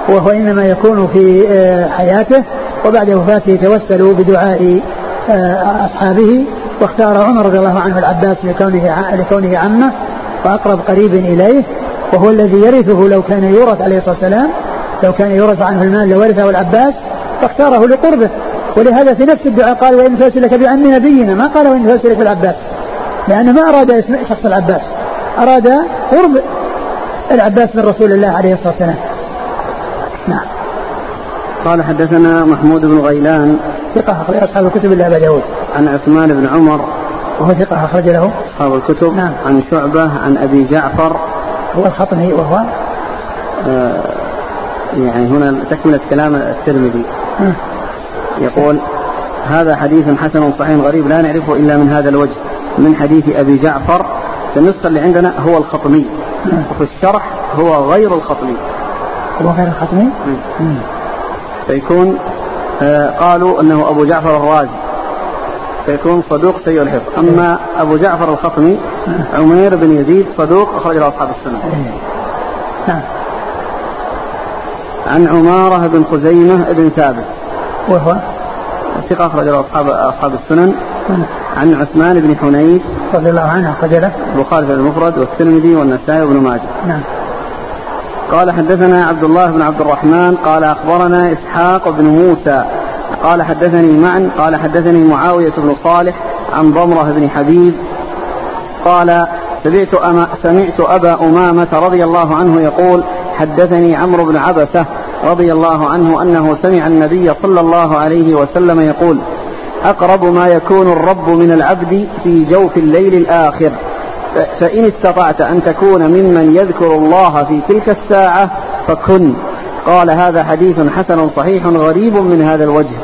وهو إنما يكون في آه، حياته وبعد وفاته توسلوا بدعاء آه، أصحابه. واختار عمر رضي الله عنه العباس لكونه لكونه عمه وأقرب قريب إليه وهو الذي يرثه لو كان يورث عليه الصلاة والسلام لو كان يورث عنه المال لورثه العباس فاختاره لقربه ولهذا في نفس الدعاء قال وإن فاسلك بعم نبينا. ما قال وإن فاسلك بالعباس لأنه ما أراد اسم شخص العباس أراد قرب العباس من رسول الله عليه الصلاة والسلام. نعم. قال حدثنا محمود بن غيلان ثقة أخرج أصحاب الكتب إلا أبا داود. عن عثمان بن عمر وهو ثقة أخرج له. أصحاب الكتب نعم. عن شعبة عن أبي جعفر. هو الخطمي وهو؟ آه يعني هنا تكملة كلام الترمذي. يقول هذا حديث حسن صحيح غريب لا نعرفه إلا من هذا الوجه من حديث أبي جعفر النسخة اللي عندنا هو الخطمي وفي الشرح هو غير الخطمي. هو غير الخطمي؟ فيكون آه قالوا أنه أبو جعفر الرازي. فيكون صدوق سيء الحفظ. أما أبو جعفر الخطمي عمير بن يزيد صدوق أخرج له أصحاب السنة. إيه. نعم. عن عمارة بن خزيمة بن ثابت. وهو؟ ثقة أخرج له أصحاب أصحاب السنن. عن عثمان بن حنيف. رضي الله عنه أخرج له. البخاري في المفرد والترمذي والنسائي وابن ماجه. نعم. قال حدثنا عبد الله بن عبد الرحمن. قال أخبرنا إسحاق بن موسى. قال حدثني معا قال حدثني معاوية بن صالح عن ضمرة بن حبيب. قال سمعت, أما سمعت أبا أمامة رضي الله عنه يقول حدثني عمرو بن عبسة رضي الله عنه أنه سمع النبي صلى الله عليه وسلم يقول أقرب ما يكون الرب من العبد في جوف الليل الآخر. فإن استطعت أن تكون ممن يذكر الله في تلك الساعة فكن. قال هذا حديث حسن صحيح غريب من هذا الوجه.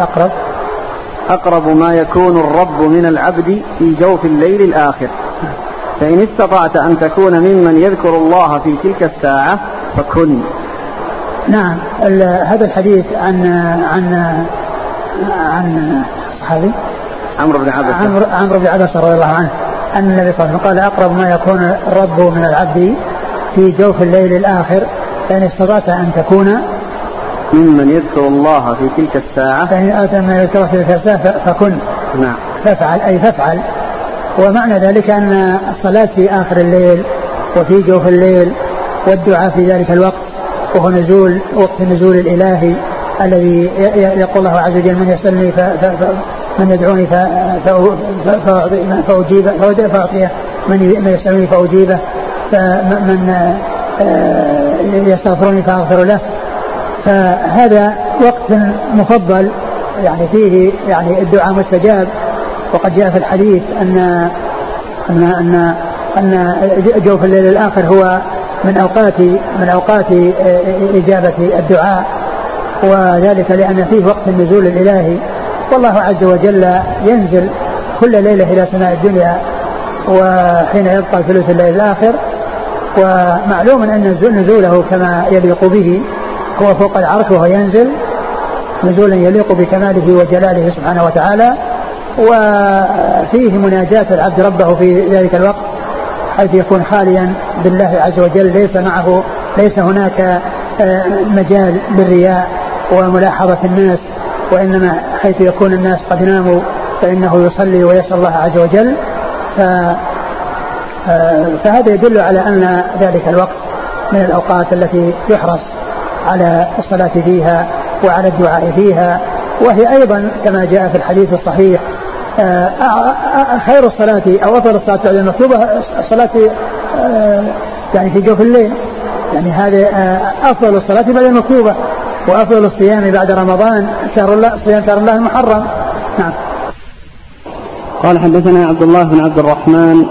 أقرب. أقرب ما يكون الرب من العبد في جوف الليل الآخر. فإن استطعت أن تكون ممن يذكر الله في تلك الساعة فكن. نعم هذا الحديث عن عن عن صحابي؟ عمرو بن عبس عمرو عمرو بن عبس رضي الله عنه. أن النبي صلى الله عليه وسلم قال أقرب ما يكون الرب من العبد في جوف الليل الآخر فإن استطعت أن تكون ممن يذكر الله في تلك الساعة فإن آتى من يذكر في تلك الساعة فكن. نعم. فافعل أي فافعل. ومعنى ذلك أن الصلاة في آخر الليل وفي جوف الليل والدعاء في ذلك الوقت وهو نزول وقت النزول الإلهي الذي يقول الله عز وجل من يسألني من يدعوني فأجيبه فأعطيه. من يسألني فأجيبه. فمن آه، يستغفرني فأغفر له. فهذا وقت مفضل يعني فيه يعني الدعاء مستجاب. وقد جاء في الحديث أن أن أن أن جوف الليل الآخر هو من أوقات من أوقات إجابة الدعاء وذلك لأن فيه وقت النزول الإلهي والله عز وجل ينزل كل ليلة إلى سماء الدنيا وحين يبقى ثلث الليل الآخر. ومعلوم أن نزوله كما يليق به هو فوق العرش وهو ينزل نزولا يليق بكماله وجلاله سبحانه وتعالى. وفيه مناجاة العبد ربه في ذلك الوقت حيث يكون خاليا بالله عز وجل ليس معه ليس هناك آه، مجال للرياء وملاحظة الناس وإنما حيث يكون الناس قد ناموا فإنه يصلي ويسأل الله عز وجل. ف آه، فهذا يدل على أن ذلك الوقت من الأوقات التي يحرص على الصلاة فيها وعلى الدعاء فيها وهي أيضا كما جاء في الحديث الصحيح خير الصلاة أو أفضل الصلاة بعد المكتوبة الصلاة آه، يعني في جوف الليل. يعني هذه أفضل الصلاة بعد المكتوبة وأفضل الصيام بعد رمضان شهر الله صيام شهر الله المحرم. نعم. قال حدثنا عبد الله بن عبد الرحمن.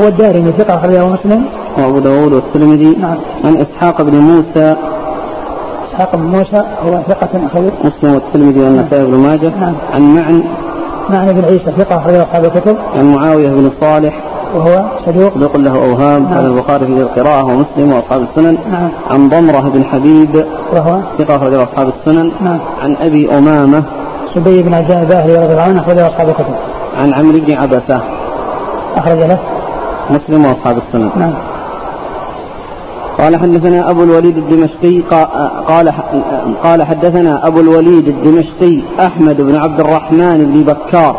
هو الدارمي ثقة أخرجه مسلم. وأبو داود والترمذي. نعم. عن إسحاق بن موسى. إسحاق بن موسى هو ثقة أخرجه. مسلم والترمذي والنسائي بن ماجه. نعم. عن معن. معن بن عيسى ثقة أخرجه أصحاب الكتب. عن معاوية بن صالح وهو صدوق. صدوق له أوهام نعم. قال البخاري في القراءة ومسلم وأصحاب السنن. نعم. عن ضمرة بن حبيب وهو ثقة أخرجه أصحاب السنن. نعم. عن أبي أمامة سبي بن عجاء الباهلي رضي الله عنه أخرجه أصحاب الكتب. عن عمرو بن عبسة أخرج له مسلم وأصحاب السنن. نعم. قال حدثنا أبو الوليد الدمشقي قال قال حدثنا أبو الوليد الدمشقي أحمد بن عبد الرحمن بن بكار.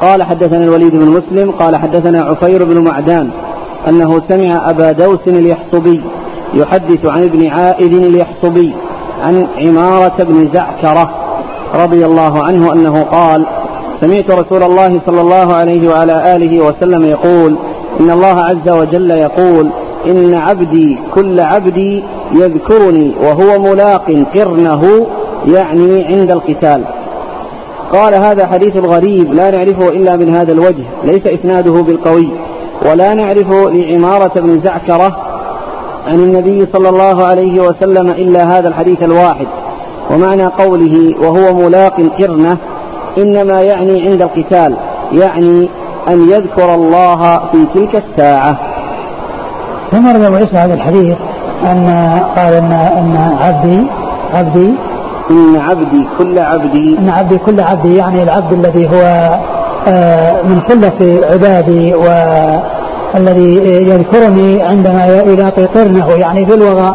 قال حدثنا الوليد بن مسلم قال حدثنا عفير بن معدان أنه سمع أبا دوس اليحصبي يحدث عن ابن عائد اليحصبي عن عمارة بن زعكرة رضي الله عنه أنه قال سمعت رسول الله صلى الله عليه وعلى آله وسلم يقول إن الله عز وجل يقول إن عبدي كل عبدي يذكرني وهو ملاق قرنه يعني عند القتال. قال هذا حديث غريب لا نعرفه إلا من هذا الوجه ليس إسناده بالقوي. ولا نعرف لعمارة بن زعكرة عن النبي صلى الله عليه وسلم إلا هذا الحديث الواحد. ومعنى قوله وهو ملاق قرنه إنما يعني عند القتال يعني أن يذكر الله في تلك الساعة. ثم روى عيسى هذا الحديث أن قال أن أن عبدي عبدي إن عبدي كل عبدي. إن عبدي كل عبدي يعني العبد الذي هو آه، من خلة عبادي والذي يذكرني عندما يلاقي قرنه يعني في الوغى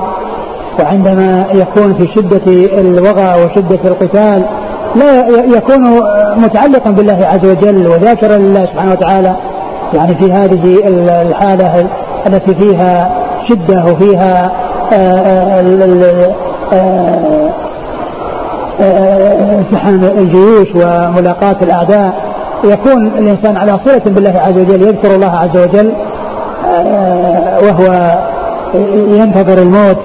وعندما يكون في شدة الوغى وشدة القتال لا يكون متعلقا بالله عز وجل وذاكرا لله سبحانه وتعالى. يعني في هذه الحالة التي فيها شدة وفيها امتحان الجيوش وملاقاة الأعداء. يكون الإنسان على صلة بالله عز وجل يذكر الله عز وجل وهو ينتظر الموت.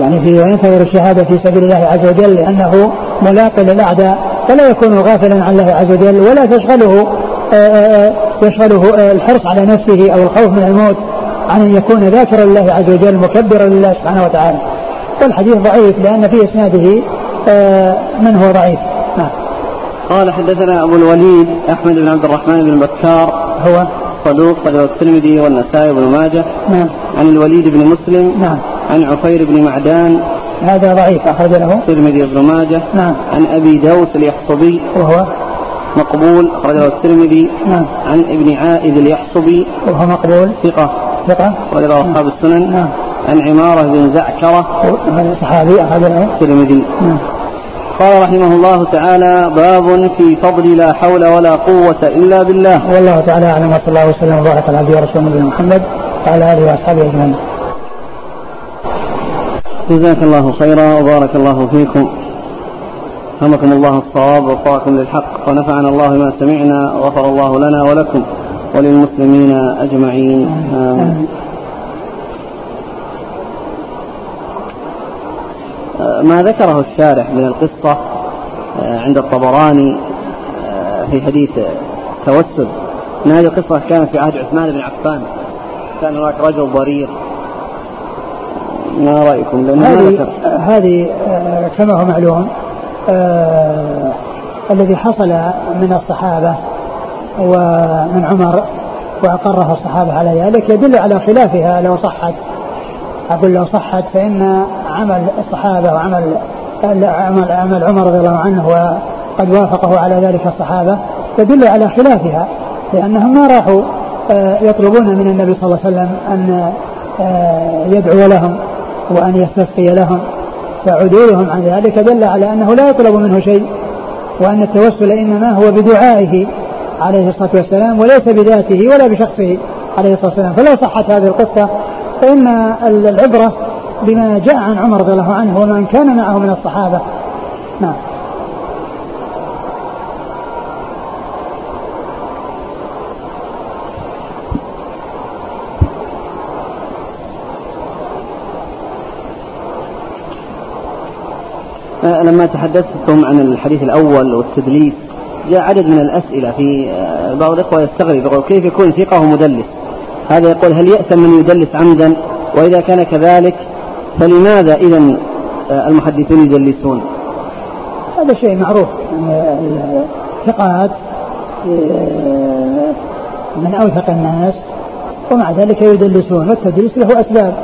يعني في ينتظر الشهادة في سبيل الله عز وجل لأنه ملاق للأعداء. فلا يكون غافلا عن الله عز وجل ولا تشغله يشغله الحرص على نفسه أو الخوف من الموت. عن أن يكون ذاكرا لله عز وجل مكبرا لله سبحانه وتعالى. والحديث ضعيف لأن في إسناده من هو ضعيف. نعم. قال حدثنا أبو الوليد أحمد بن عبد الرحمن بن بكار هو؟ صدوق قد الترمذي والنسائي وابن ماجه. نعم. عن الوليد بن مسلم نعم. عن عفير بن معدان. هذا ضعيف أخرج له. الترمذي وابن ماجه. نعم. عن أبي دوس اليحصبي. وهو؟ مقبول أخرجه الترمذي. نعم. عن ابن عائد اليحصبي. وهو مقبول. ثقة. ثقة أخرجه أصحاب السنن نعم. عن عمارة بن زعكرة هذا صحابي أخرج له الترمذي. نعم. قال رحمه الله تعالى باب في فضل لا حول ولا قوة إلا بالله. والله تعالى أعلم وصلى الله وسلم وبارك على عبده ورسوله نبينا محمد وعلى آله وأصحابه أجمعين. جزاك الله خيرا وبارك الله فيكم. رحمكم الله الصواب ووفقكم للحق ونفعنا الله بما سمعنا وغفر الله لنا ولكم. وللمسلمين أجمعين. آمين. ما ذكره الشارح من القصة آه، عند الطبراني آه، في حديث توسل. أن هذه القصة كانت في عهد عثمان بن عفان. كان هناك رجل ضرير. ما رأيكم؟ لأن هذه هذه آه، كما هو معلوم آه الذي حصل من الصحابة ومن عمر وأقره الصحابة على ذلك يدل على خلافها لو صحت. أقول لو صحت فإن عمل الصحابة وعمل عمل عمل عمر رضي الله عنه وقد وافقه على ذلك الصحابة يدل على خلافها لأنهم ما راحوا آه، يطلبون من النبي صلى الله عليه وسلم أن آه، يدعو لهم وأن يستسقي لهم. فعدولهم عن ذلك دل على أنه لا يطلب منه شيء وأن التوسل إنما هو بدعائه. عليه الصلاة والسلام وليس بذاته ولا بشخصه عليه الصلاة والسلام. فلو صحت هذه القصة فإن العبرة بما جاء عن عمر رضي الله عنه ومن كان معه من الصحابة. نعم. آه، لما تحدثتم عن الحديث الأول والتدليس جاء عدد من الأسئلة في آه، بعض الإخوة يستغرب يقول كيف يكون ثقة ومدلس هذا يقول هل يأثم من يدلس عمدا؟ وإذا كان كذلك فلماذا إذا آه، المحدثون يدلسون؟ هذا شيء معروف. الثقات من أوثق الناس ومع ذلك يدلسون والتدليس له أسباب.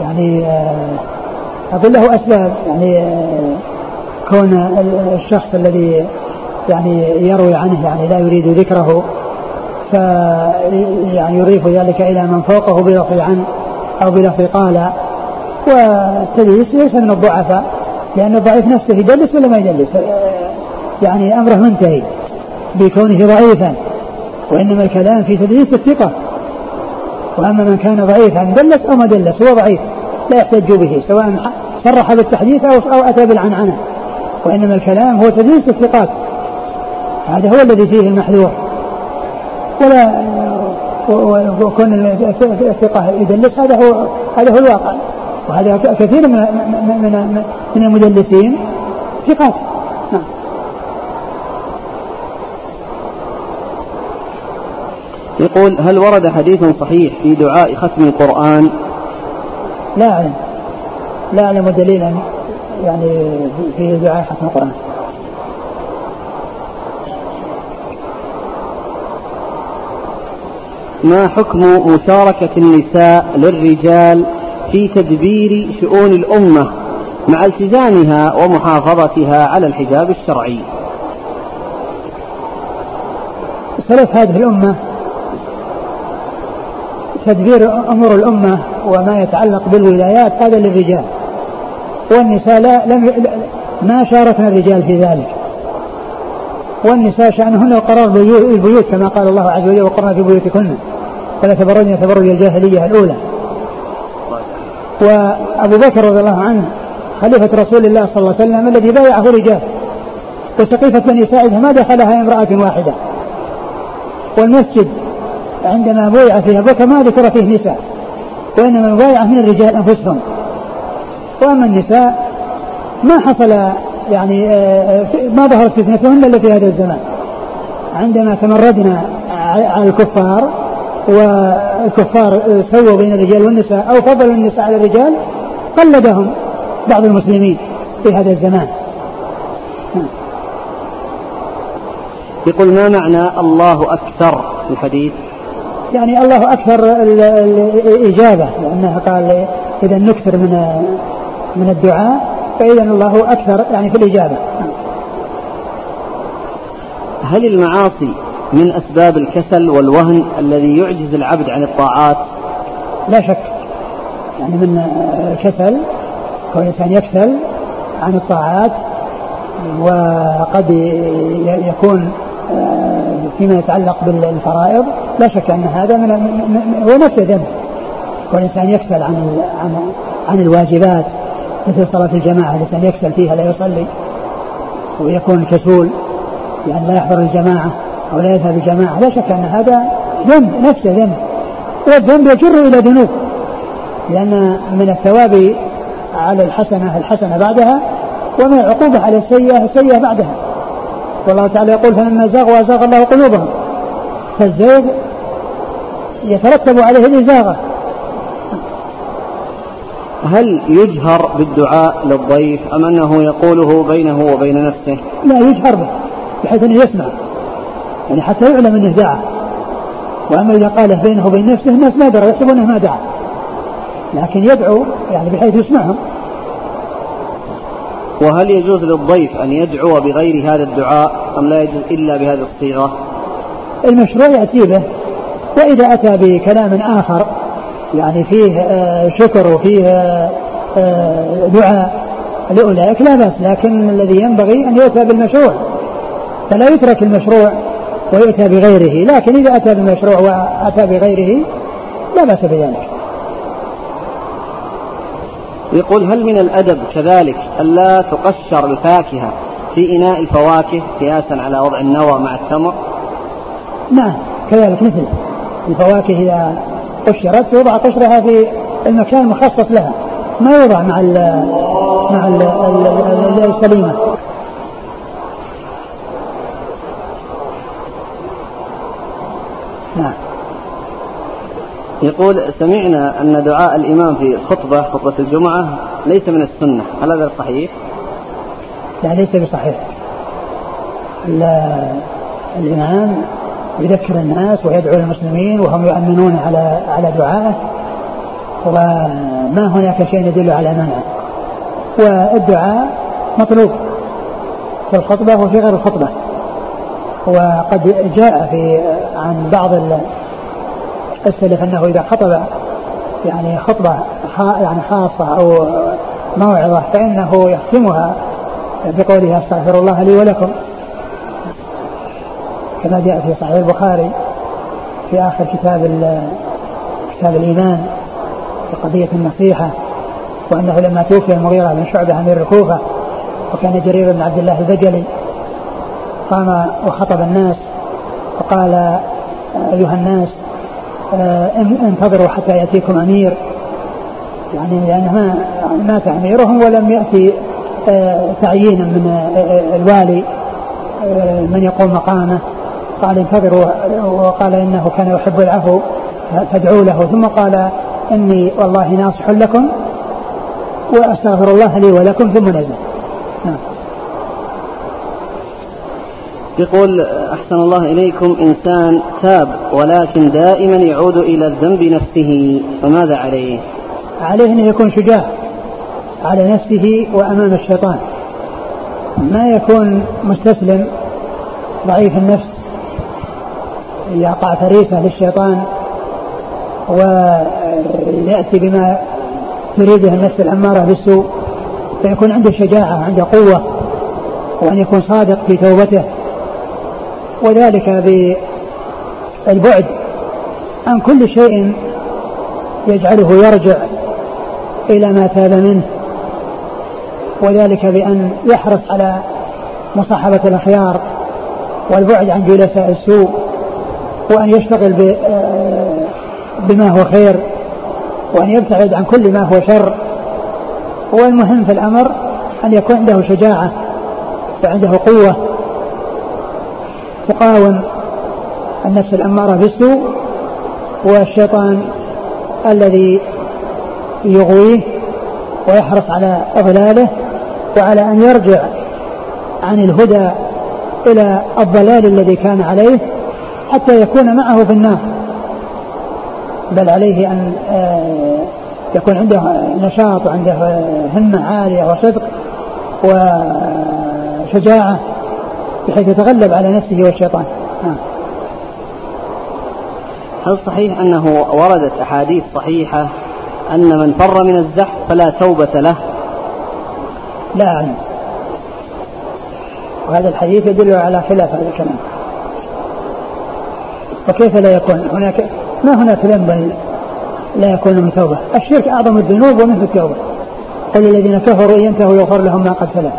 يعني أقول له أسباب. يعني كون الشخص الذي يعني يروي عنه يعني لا يريد ذكره ف يعني يضيف ذلك إلى من فوقه بلفظ عن أو بلفظ قال. والتدليس ليس من الضعفاء لأن الضعيف نفسه يدلس ولا ما يدلس؟ يعني أمره منتهي بكونه ضعيفا وإنما الكلام في تدليس الثقة. وأما من كان ضعيفا دلس أو ما دلس هو ضعيف لا يحتج به سواء صرح بالتحديث أو أو أتى بالعنعنة. وإنما الكلام هو تدليس الثقات. هذا هو الذي فيه المحذور. ولا وكون الثقة يدلس هذا هو هذا هو الواقع. وهذا كثير من من من المدلسين ثقات. نعم. يقول هل ورد حديث صحيح في دعاء ختم القرآن؟ لا أعلم. لا أعلم دليلا يعني في دعاء ختم القرآن. ما حكم مشاركة النساء للرجال في تدبير شؤون الأمة مع التزامها ومحافظتها على الحجاب الشرعي؟ سلف هذه الأمة تدبير أمور الأمة وما يتعلق بالولايات هذا للرجال. والنساء لا لم ما شاركنا الرجال في ذلك. والنساء شأنهن وقرار البيوت كما قال الله عز وجل وقرنا في بيوتكن ولا تبرجن تبرج الجاهلية الأولى. وأبو بكر رضي الله عنه خليفة رسول الله صلى الله عليه وسلم الذي بايعه رجال وسقيفة بني ساعدة ما دخلها امرأة واحدة. والمسجد عندما بويع فيه بكر ما ذكر فيه نساء وإنما المبايعة من الرجال أنفسهم. وأما النساء ما حصل يعني آه، ما ظهرت فتنتهن إلا في هذا الزمان. عندما تمردنا على الكفار والكفار سووا بين الرجال والنساء أو فضلوا النساء على الرجال قلدهم بعض المسلمين في هذا الزمان. يقول ما معنى الله أكثر في الحديث؟ يعني الله أكثر الإجابة لأنه قال إذا نكثر من من الدعاء فإذا الله أكثر يعني في الإجابة. هل المعاصي من أسباب الكسل والوهن الذي يعجز العبد عن الطاعات؟ لا شك. يعني من كسل كون الإنسان يكسل عن الطاعات وقد يكون آه، فيما يتعلق بالفرائض لا شك أن هذا من هو نفس ذنب والانسان يكسل عن عن عن الواجبات مثل صلاة الجماعة الإنسان يكسل فيها لا يصلي ويكون كسول يعني لا يحضر الجماعة. أو لا يذهب الجماعة. لا شك أن هذا ذنب نفسه ذنب. والذنب يجر إلى ذنوب. لأن من الثواب على الحسنة الحسنة بعدها ومن العقوبة على السيئة السيئة بعدها. والله تعالى يقول فلما زاغوا أزاغ الله قلوبهم. فالزيغ يترتب عليه الإزاغة. هل يجهر بالدعاء للضيف أم أنه يقوله بينه وبين نفسه؟ لا يجهر به بحيث أنه يسمع. يعني حتى يعلم أنه دعا وأما إذا قاله بينه وبين نفسه الناس ما دروا يحسبونه ما دعا. لكن يدعو يعني بحيث يسمعهم. وهل يجوز للضيف أن يدعو بغير هذا الدعاء أم لا يجوز إلا بهذه الصيغة؟ المشروع يأتي به. وإذا أتى بكلام آخر يعني فيه آه، شكر وفيه آه، دعاء لأولئك لا بأس. لكن الذي ينبغي أن يؤتى بالمشروع. فلا يترك المشروع. ويؤتى بغيره لكن إذا أتى بالمشروع وأتى بغيره لا بأس بذلك. يقول هل من الأدب كذلك ألا تقشر الفاكهة في إناء الفواكه قياسا على وضع النوى مع التمر؟ نعم كذلك مثل الفواكه إذا قشرت يوضع قشرها في المكان المخصص لها ما يوضع مع ال مع ال السليمة نعم يقول سمعنا أن دعاء الإمام في الخطبة خطبة الجمعة ليس من السنة. هل هذا صحيح؟ لا ليس بصحيح. الإمام يذكر الناس ويدعو المسلمين وهم يؤمنون على على دعائه وما هناك شيء يدل على منعه والدعاء مطلوب في الخطبة وفي غير الخطبة. وقد جاء في عن بعض السلف أنه إذا خطب يعني خطبة يعني خاصة أو موعظة فإنه يختمها بقوله أستغفر الله لي ولكم. كما جاء في صحيح البخاري في آخر كتاب كتاب الإيمان في قضية النصيحة وأنه لما توفي المغيرة بن شعبة أمير الكوفة وكان جرير بن عبد الله البجلي قام وخطب الناس وقال أيها الناس أنتظروا حتى يأتيكم أمير. يعني لأنه ما مات أميرهم ولم يأتي آه، تعيينا من آه، الوالي من يقوم مقامه. قال انتظروا وقال إنه كان يحب العفو فادعوا له. ثم قال إني والله ناصح لكم وأستغفر الله لي ولكم ثم نزل. نعم. يقول أحسن الله إليكم إنسان تاب ولكن دائما يعود إلى الذنب نفسه فماذا عليه؟ عليه أن يكون شجاع على نفسه وأمام الشيطان ما يكون مستسلم ضعيف النفس يقع فريسة للشيطان ويأتي بما تريده النفس الأمارة بالسوء فيكون عنده شجاعة عنده قوة وأن يكون صادق في توبته وذلك بالبعد عن كل شيء يجعله يرجع إلى ما تاب منه وذلك بأن يحرص على مصاحبة الأخيار والبعد عن جلساء السوء وأن يشتغل بما هو خير وأن يبتعد عن كل ما هو شر والمهم في الأمر أن يكون عنده شجاعة وعنده قوة تقاوم النفس الأمارة بالسوء والشيطان الذي يغويه ويحرص على إضلاله وعلى أن يرجع عن الهدى إلى الضلال الذي كان عليه حتى يكون معه في النار. بل عليه أن آه، يكون عنده نشاط وعنده همة عالية وصدق وشجاعة بحيث يتغلب على نفسه والشيطان. نعم. هل صحيح أنه وردت أحاديث صحيحة أن من فر من الزحف فلا توبة له؟ لا أعلم. وهذا الحديث يدل على خلاف هذا الكلام. وكيف لا يكون؟ هناك ما هناك ذنب لا يكون من توبة. الشرك أعظم الذنوب ومنه التوبة. قل الذين كفروا ينتهوا يغفر لهم ما قد سلف.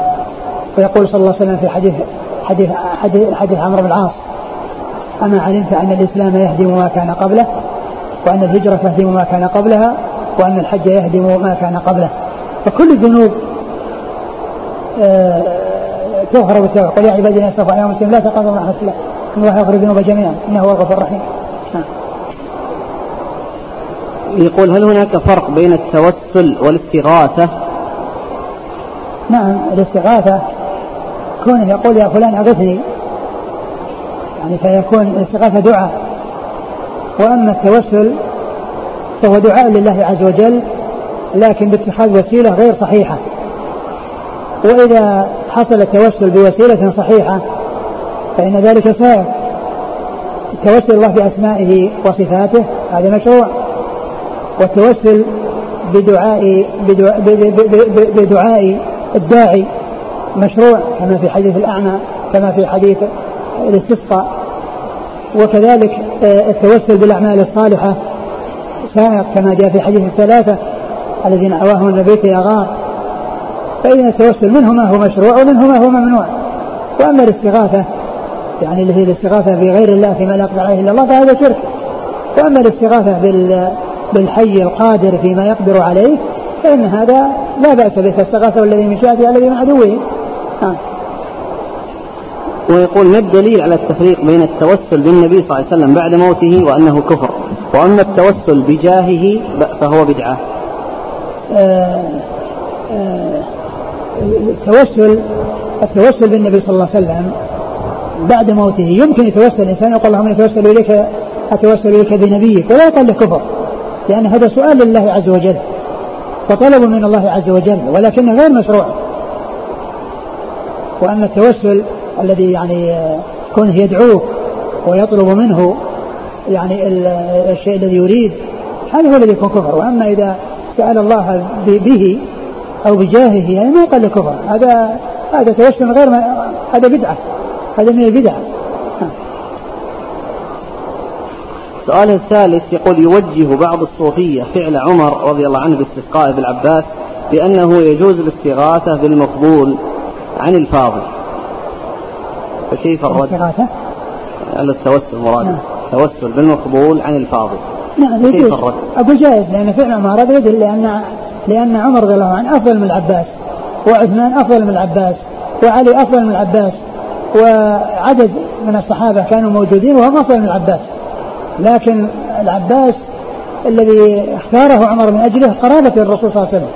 ويقول صلى الله عليه وسلم في حديث حديث حديث, حديث عمرو بن العاص. أما علمت أن الإسلام يهدم ما كان قبله وأن الهجرة تهدم ما كان قبلها وأن الحج يهدم ما كان قبله. فكل الذنوب آه، تغفر بالتوبة. قل يا عبادي الذين اسرفوا على مسلم لا تقنطوا من رحمة الله. إن الله يغفر الذنوب جميعا. إنه هو الغفور الرحيم. نعم. يقول هل هناك فرق بين التوسل والاستغاثة؟ نعم الاستغاثة كونه يقول يا فلان أغثني يعني فيكون الاستغاثة دعاء. وأما التوسل فهو دعاء لله عز وجل لكن باتخاذ وسيلة غير صحيحة. وإذا حصل التوسل بوسيلة صحيحة فإن ذلك سائر التوسل الله بأسمائه وصفاته هذا مشروع. والتوسل بدعاء, بدعاء الداعي مشروع كما في حديث الأعمى كما في حديث الاستسقاء. وكذلك آه، التوسل بالأعمال الصالحة سائق كما جاء في حديث الثلاثة الذين أواهم النبي في أغار. فإذا التوسل منه ما هو مشروع ومنه ما هو ممنوع. وأما الاستغاثة يعني اللي هي الاستغاثة بغير الله فيما لا يقدر عليه إلا الله فهذا شرك. وأما الاستغاثة بال بالحي القادر فيما يقدر عليه فإن هذا لا بأس به فاستغاثه الذي من شاته الذي من عدوه ويقول ما الدليل على التفريق بين التوسل بالنبي صلى الله عليه وسلم بعد موته وأنه كفر؟ وأما التوسل بجاهه فهو بدعة. آه آه التوسل التوسل بالنبي صلى الله عليه وسلم بعد موته. يمكن يتوسل الإنسان يقول اللهم اتوسل إليك أتوسل إليك بنبيك ولا يقال له كفر لأن هذا سؤال لله عز وجل وطلب من الله عز وجل ولكنه غير مشروع. واما التوسل الذي يعني كونه يدعوه ويطلب منه يعني الشيء الذي يريد هذا هو الذي يكون كفر. وأما إذا سأل الله به أو بجاهه يعني ما يقال له كفر. هذا هذا توسل غير ما هذا بدعة. هذا من البدع. السؤال الثالث يقول يوجه بعض الصوفية فعل عمر رضي الله عنه باستسقاء ابن العباس بأنه يجوز الاستغاثة بالمقبول. عن الفاضل فكيف الرد؟ الاستغاثة؟ على التوسل مراد نعم. التوسل بالمقبول عن الفاضل نعم كيف الرد؟ أقول جائز لأن فعل عمر هذا يدل لأن لأن عمر رضي الله عنه أفضل من العباس وعثمان أفضل من العباس وعلي أفضل من العباس وعدد من الصحابة كانوا موجودين وهم أفضل من العباس لكن العباس الذي اختاره عمر من أجله قرابة الرسول صلى الله عليه وسلم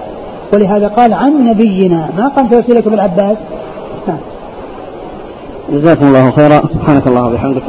ولهذا قال عن نبينا. ما قام توسيلك بالعباس نعم جزاكم الله خيرا. سبحانك الله وبحمدك.